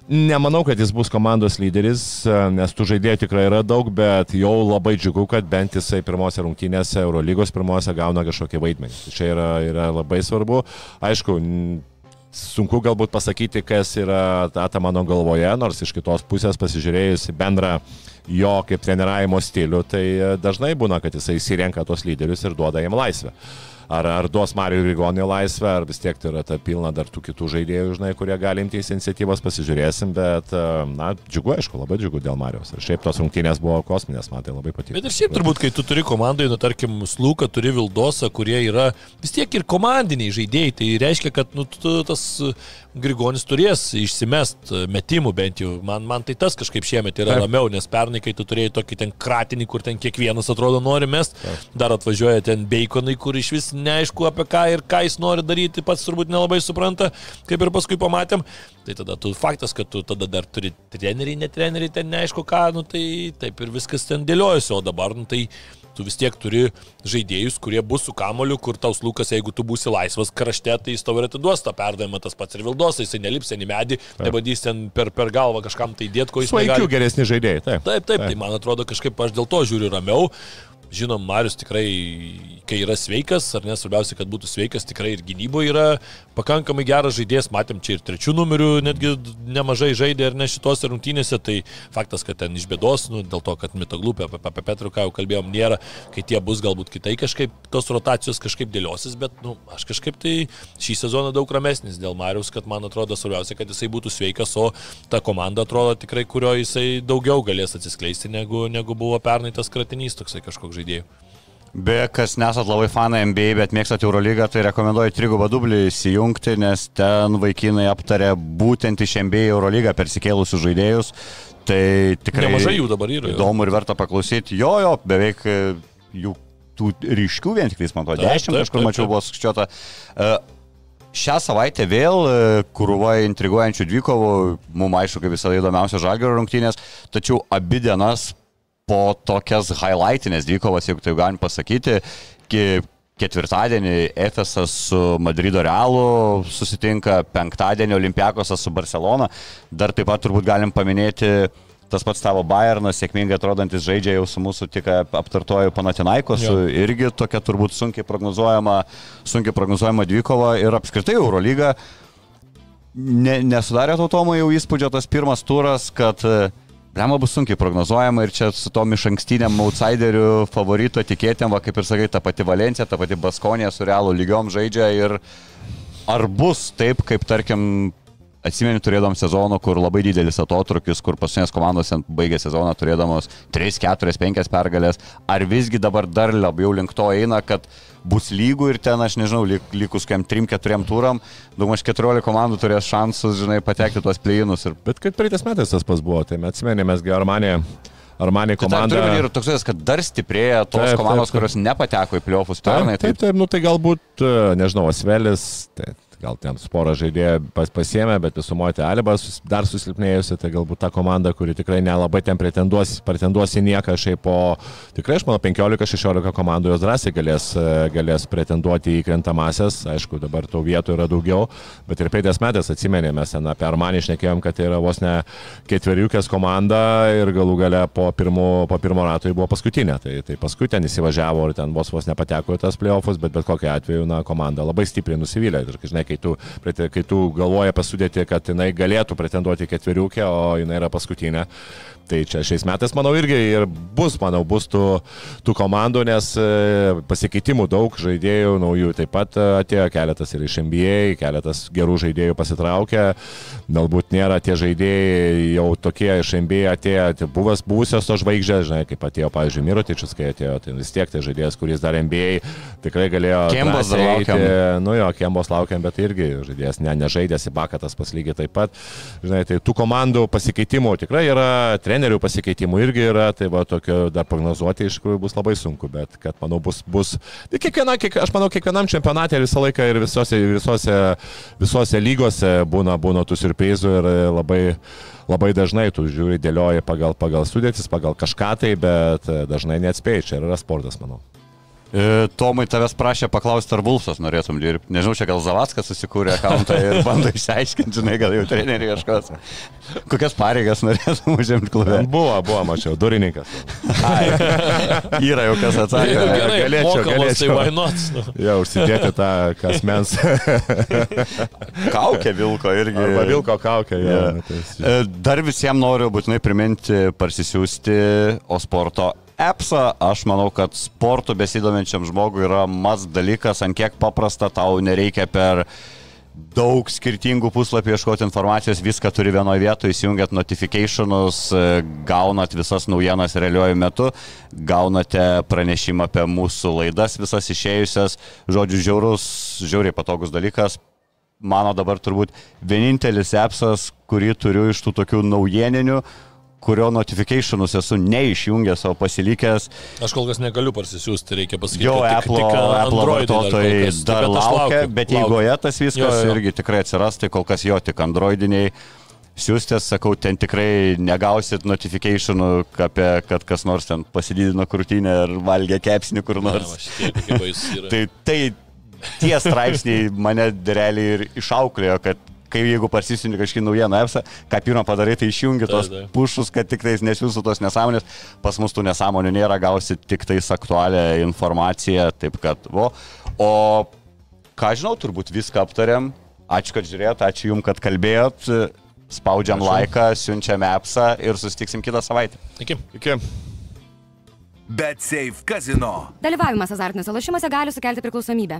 Nemanau, kad jis bus komandos lyderis, e, nes tų žaidėjų tikrai yra daug, bet jau labai džiugu, kad bent jisai pirmose rungtynėse, Eurolygos pirmose gauna kažkokį vaidmenį. Čia yra, yra labai svarbu. Aišku, sunku galbūt pasakyti, kas yra ta, ta mano galvoje, nors iš kitos pusės pasižiūrėjus bendrą jo kaip treniravimo stilių, tai e, dažnai būna, kad jisai įsirenka tos lyderius ir duoda jiem laisvę ar, ar duos Mario Rigonį laisvę, ar vis tiek tai yra ta pilna dar tų kitų žaidėjų, žinai, kurie gali imtis iniciatyvas, pasižiūrėsim, bet, e, na, džiugu, aišku, labai džiugu dėl Marijos. Ir šiaip tos rungtynės buvo kosminės, man tai labai patiko. Bet ir šiaip turbūt, kai tu turi komandai, nu, tarkim, Sluką, turi Vildosą, kurie yra vis tiek ir komandiniai žaidėjai, tai reiškia, kad, nu, tu, tas Grigonis turės išsimest metimų bent jau. Man, man tai tas kažkaip šiemet yra Taip. ramiau, nes pernai, kai tu turėjai tokį ten kratinį, kur ten kiekvienas atrodo nori mest, Taip. dar atvažiuoja ten beikonai, kur iš vis neaišku apie ką ir ką jis nori daryti, pats turbūt nelabai supranta, kaip ir paskui pamatėm. Tai tada tu faktas, kad tu tada dar turi treneriai, ne treneriai, ten neaišku ką, nu tai taip ir viskas ten dėliojasi, o dabar, nu tai tu vis tiek turi žaidėjus, kurie bus su kamoliu, kur taus Lukas, jeigu tu būsi laisvas krašte, tai jis tau ir atiduos tą perdavimą, tas pats ir Vildos, jisai nelips į medį, nebandys ten per, per galvą kažkam tai dėti, ko jis nori. Sveikių geresni žaidėjai, taip. Taip, taip, taip, tai man atrodo kažkaip aš dėl to žiūriu ramiau. Žinom, Marius tikrai, kai yra sveikas, ar nesvarbiausia, kad būtų sveikas, tikrai ir gynyboje yra pakankamai geras žaidėjas, matėm čia ir trečių numerių, netgi nemažai žaidė ir ne šitose rungtynėse, tai faktas, kad ten iš bėdos, nu, dėl to, kad mitoglupė, apie, apie Petrų, ką jau kalbėjom, nėra, kai tie bus galbūt kitai kažkaip, tos rotacijos kažkaip dėliosis, bet, nu, aš kažkaip tai šį sezoną daug ramesnis dėl Marius, kad man atrodo svarbiausia, kad jisai būtų sveikas, o ta komanda atrodo tikrai, kurio jisai daugiau galės atsiskleisti, negu, negu buvo pernai tas kratinys toksai kažkoks žaidėjų. Be, kas nesat labai fanai NBA, bet mėgstat Eurolygą, tai rekomenduoju trigubą dublį įsijungti, nes ten vaikinai aptarė būtent iš NBA Eurolygą persikėlusius žaidėjus. Tai tikrai... Nemažai jų dabar yra. Įdomu ir verta paklausyti. Jo, jo, beveik e, jų tų ryškių vien tik, man atrodo, dešimt kažkur mačiau buvo skaičiuota. Uh, Šią savaitę vėl e, krūva intriguojančių dvikovų, mums aišku, kaip visada įdomiausios žalgerio rungtynės, tačiau abi dienas po tokias highlightinės dvikovas, jeigu tai galim pasakyti, ketvirtadienį Efesas su Madrido Realu susitinka, penktadienį Olimpiakosas su Barcelona. Dar taip pat turbūt galim paminėti tas pats tavo Bayernas, sėkmingai atrodantis žaidžia jau su mūsų tik aptartoju Panatinaikosu, irgi tokia turbūt sunkiai prognozuojama, sunkiai prognozuojama dvikova ir apskritai Eurolyga. Ne, nesudarė to Tomo jau įspūdžio tas pirmas turas, kad uh, Lema bus sunkiai prognozuojama ir čia su tom iš ankstiniam outsiderių favorito tikėtėm, va, kaip ir sakai, ta pati Valencija, ta pati Baskonė su realų lygiom žaidžia ir ar bus taip, kaip tarkim Atsimeni, turėdom sezoną, kur labai didelis atotrukis, kur paskutinės komandos baigė sezoną turėdamos 3, 4, 5 pergalės. Ar visgi dabar dar labiau link to eina, kad bus lygų ir ten, aš nežinau, likus kiam 3-4 turam, daugmaž 14 komandų turės šansus, žinai, patekti tuos pleinus. Ir... Bet kaip praeitais metais tas pas buvo, tai mes Germaniją Armani komanda. Tai ir toks, vaizdas, kad dar stiprėja tos Taip, komandos, taip, taip. kurios nepateko į pliofus Taip, pernai. taip, taip, nu tai galbūt, e, nežinau, Asvelis, tai gal ten sporą žaidėją pas, pasiemė, bet visumoje Alibas sus- dar susilpnėjusi, tai galbūt ta komanda, kuri tikrai nelabai ten pretenduos, pretenduos į nieką, šiaip po tikrai, aš manau, 15-16 komandų jos drąsiai galės, galės pretenduoti į krentamasias, aišku, dabar tų vietų yra daugiau, bet ir peitės metais atsimenė, mes ten apie Armanį išnekėjom, kad tai yra vos ne ketveriukės komanda ir galų gale po pirmo, po pirmo rato ji buvo paskutinė, tai, tai paskui ten įsivažiavo ir ten vos vos nepateko į tas playoffus, bet bet kokiu atveju, na, komanda labai stipriai nusivylė. Ir, žinai, kai tu, kai tu galvoji pasudėti, kad jinai galėtų pretenduoti ketveriukę, o jinai yra paskutinė. Tai čia šiais metais, manau, irgi ir bus, manau, bus tų, tų komandų, nes e, pasikeitimų daug žaidėjų, naujų taip pat e, atėjo keletas ir iš NBA, keletas gerų žaidėjų pasitraukė, galbūt nėra tie žaidėjai jau tokie iš NBA atėjo, tai buvęs buvusios to žvaigždės, žinai, kaip atėjo, pavyzdžiui, Mirotičius, kai atėjo, tai vis tiek tai žaidėjas, kuris dar NBA tikrai galėjo... Kembos laukiam. Nu jo, Kembos laukiam, bet irgi žaidėjas ne, nežaidęs į bakatas paslygiai taip pat. Žinai, tai tų komandų pasikeitimų tikrai yra, trenerių pasikeitimų irgi yra, tai va tokio dar prognozuoti iš tikrųjų bus labai sunku, bet kad manau bus, bus kiekviena, kiek, aš manau, kiekvienam čempionate visą laiką ir visose, visose, visose lygose būna, būna tų surprizų ir labai labai dažnai tu žiūri, dėlioji pagal, pagal sudėtis, pagal kažką tai, bet dažnai neatspėjai, čia yra sportas, manau. E, Tomai tavęs prašė paklausti, ar Vulfas norėtum dirbti. Nežinau, čia gal Zavaskas susikūrė akantą ir bando išsiaiškinti, žinai, gal jau treneriai kažkas. Kokias pareigas norėtum užimti klube? Buvo, buvo, mačiau, durininkas. Ai, yra jau kas atsakė. Jeigu gerai, galėčiau, mokamas, tai galėčiau. why not? Nu. Jo, užsidėti tą kasmens. Kaukė Vilko irgi. Arba vilko Jo. nu, tai- E, Dar visiems noriu būtinai priminti, parsisiųsti Osporto appsą. Aš manau, kad sportu besidominčiam žmogui yra mas dalykas, ant kiek paprasta, tau nereikia per daug skirtingų puslapių ieškoti informacijos, viską turi vienoje vietoje, įsijungiat notificationus, e, gaunat visas naujienas realiuoju metu, gaunate pranešimą apie mūsų laidas, visas išėjusias, žodžiu, žiaurus, žiauriai patogus dalykas, mano dabar turbūt vienintelis appsas, kurį turiu iš tų tokių naujieninių, kurio notificationus esu neišjungęs, o pasilikęs. Aš kol kas negaliu parsisiųsti, reikia pasakyti. Jo tik- Apple, tik Apple vartotojai dar, dar Bet laukia, laukiu, bet eigoje tas viskas irgi tikrai atsiras, tai kol kas jo tik androidiniai. Siūstės, sakau, ten tikrai negausit notificationų apie, kad kas nors ten pasididino krūtinę ar valgė kepsnį kur nors. va, šitie. Tai, tai tie straipsniai mane realiai ir išauklėjo, kad kai jeigu parsisiunti kažkokį naujieną EPSą, ką pirmą padarai, tai išjungi tos Taip, taip. pušus, kad tik tais nesiūsų tos nesąmonės. Pas mus tų nesąmonių nėra, gausi tik tais aktualią informaciją, taip kad, vo. O ką žinau, turbūt viską aptarėm. Ačiū, kad žiūrėjot, ačiū Jums, kad kalbėjot. Spaudžiam Ačiū. laiką, siunčiam EPSą ir sustiksim kitą savaitę. Iki. Iki. Bet Safe Casino. Dalyvavimas azartiniuose lošimuose gali sukelti priklausomybę.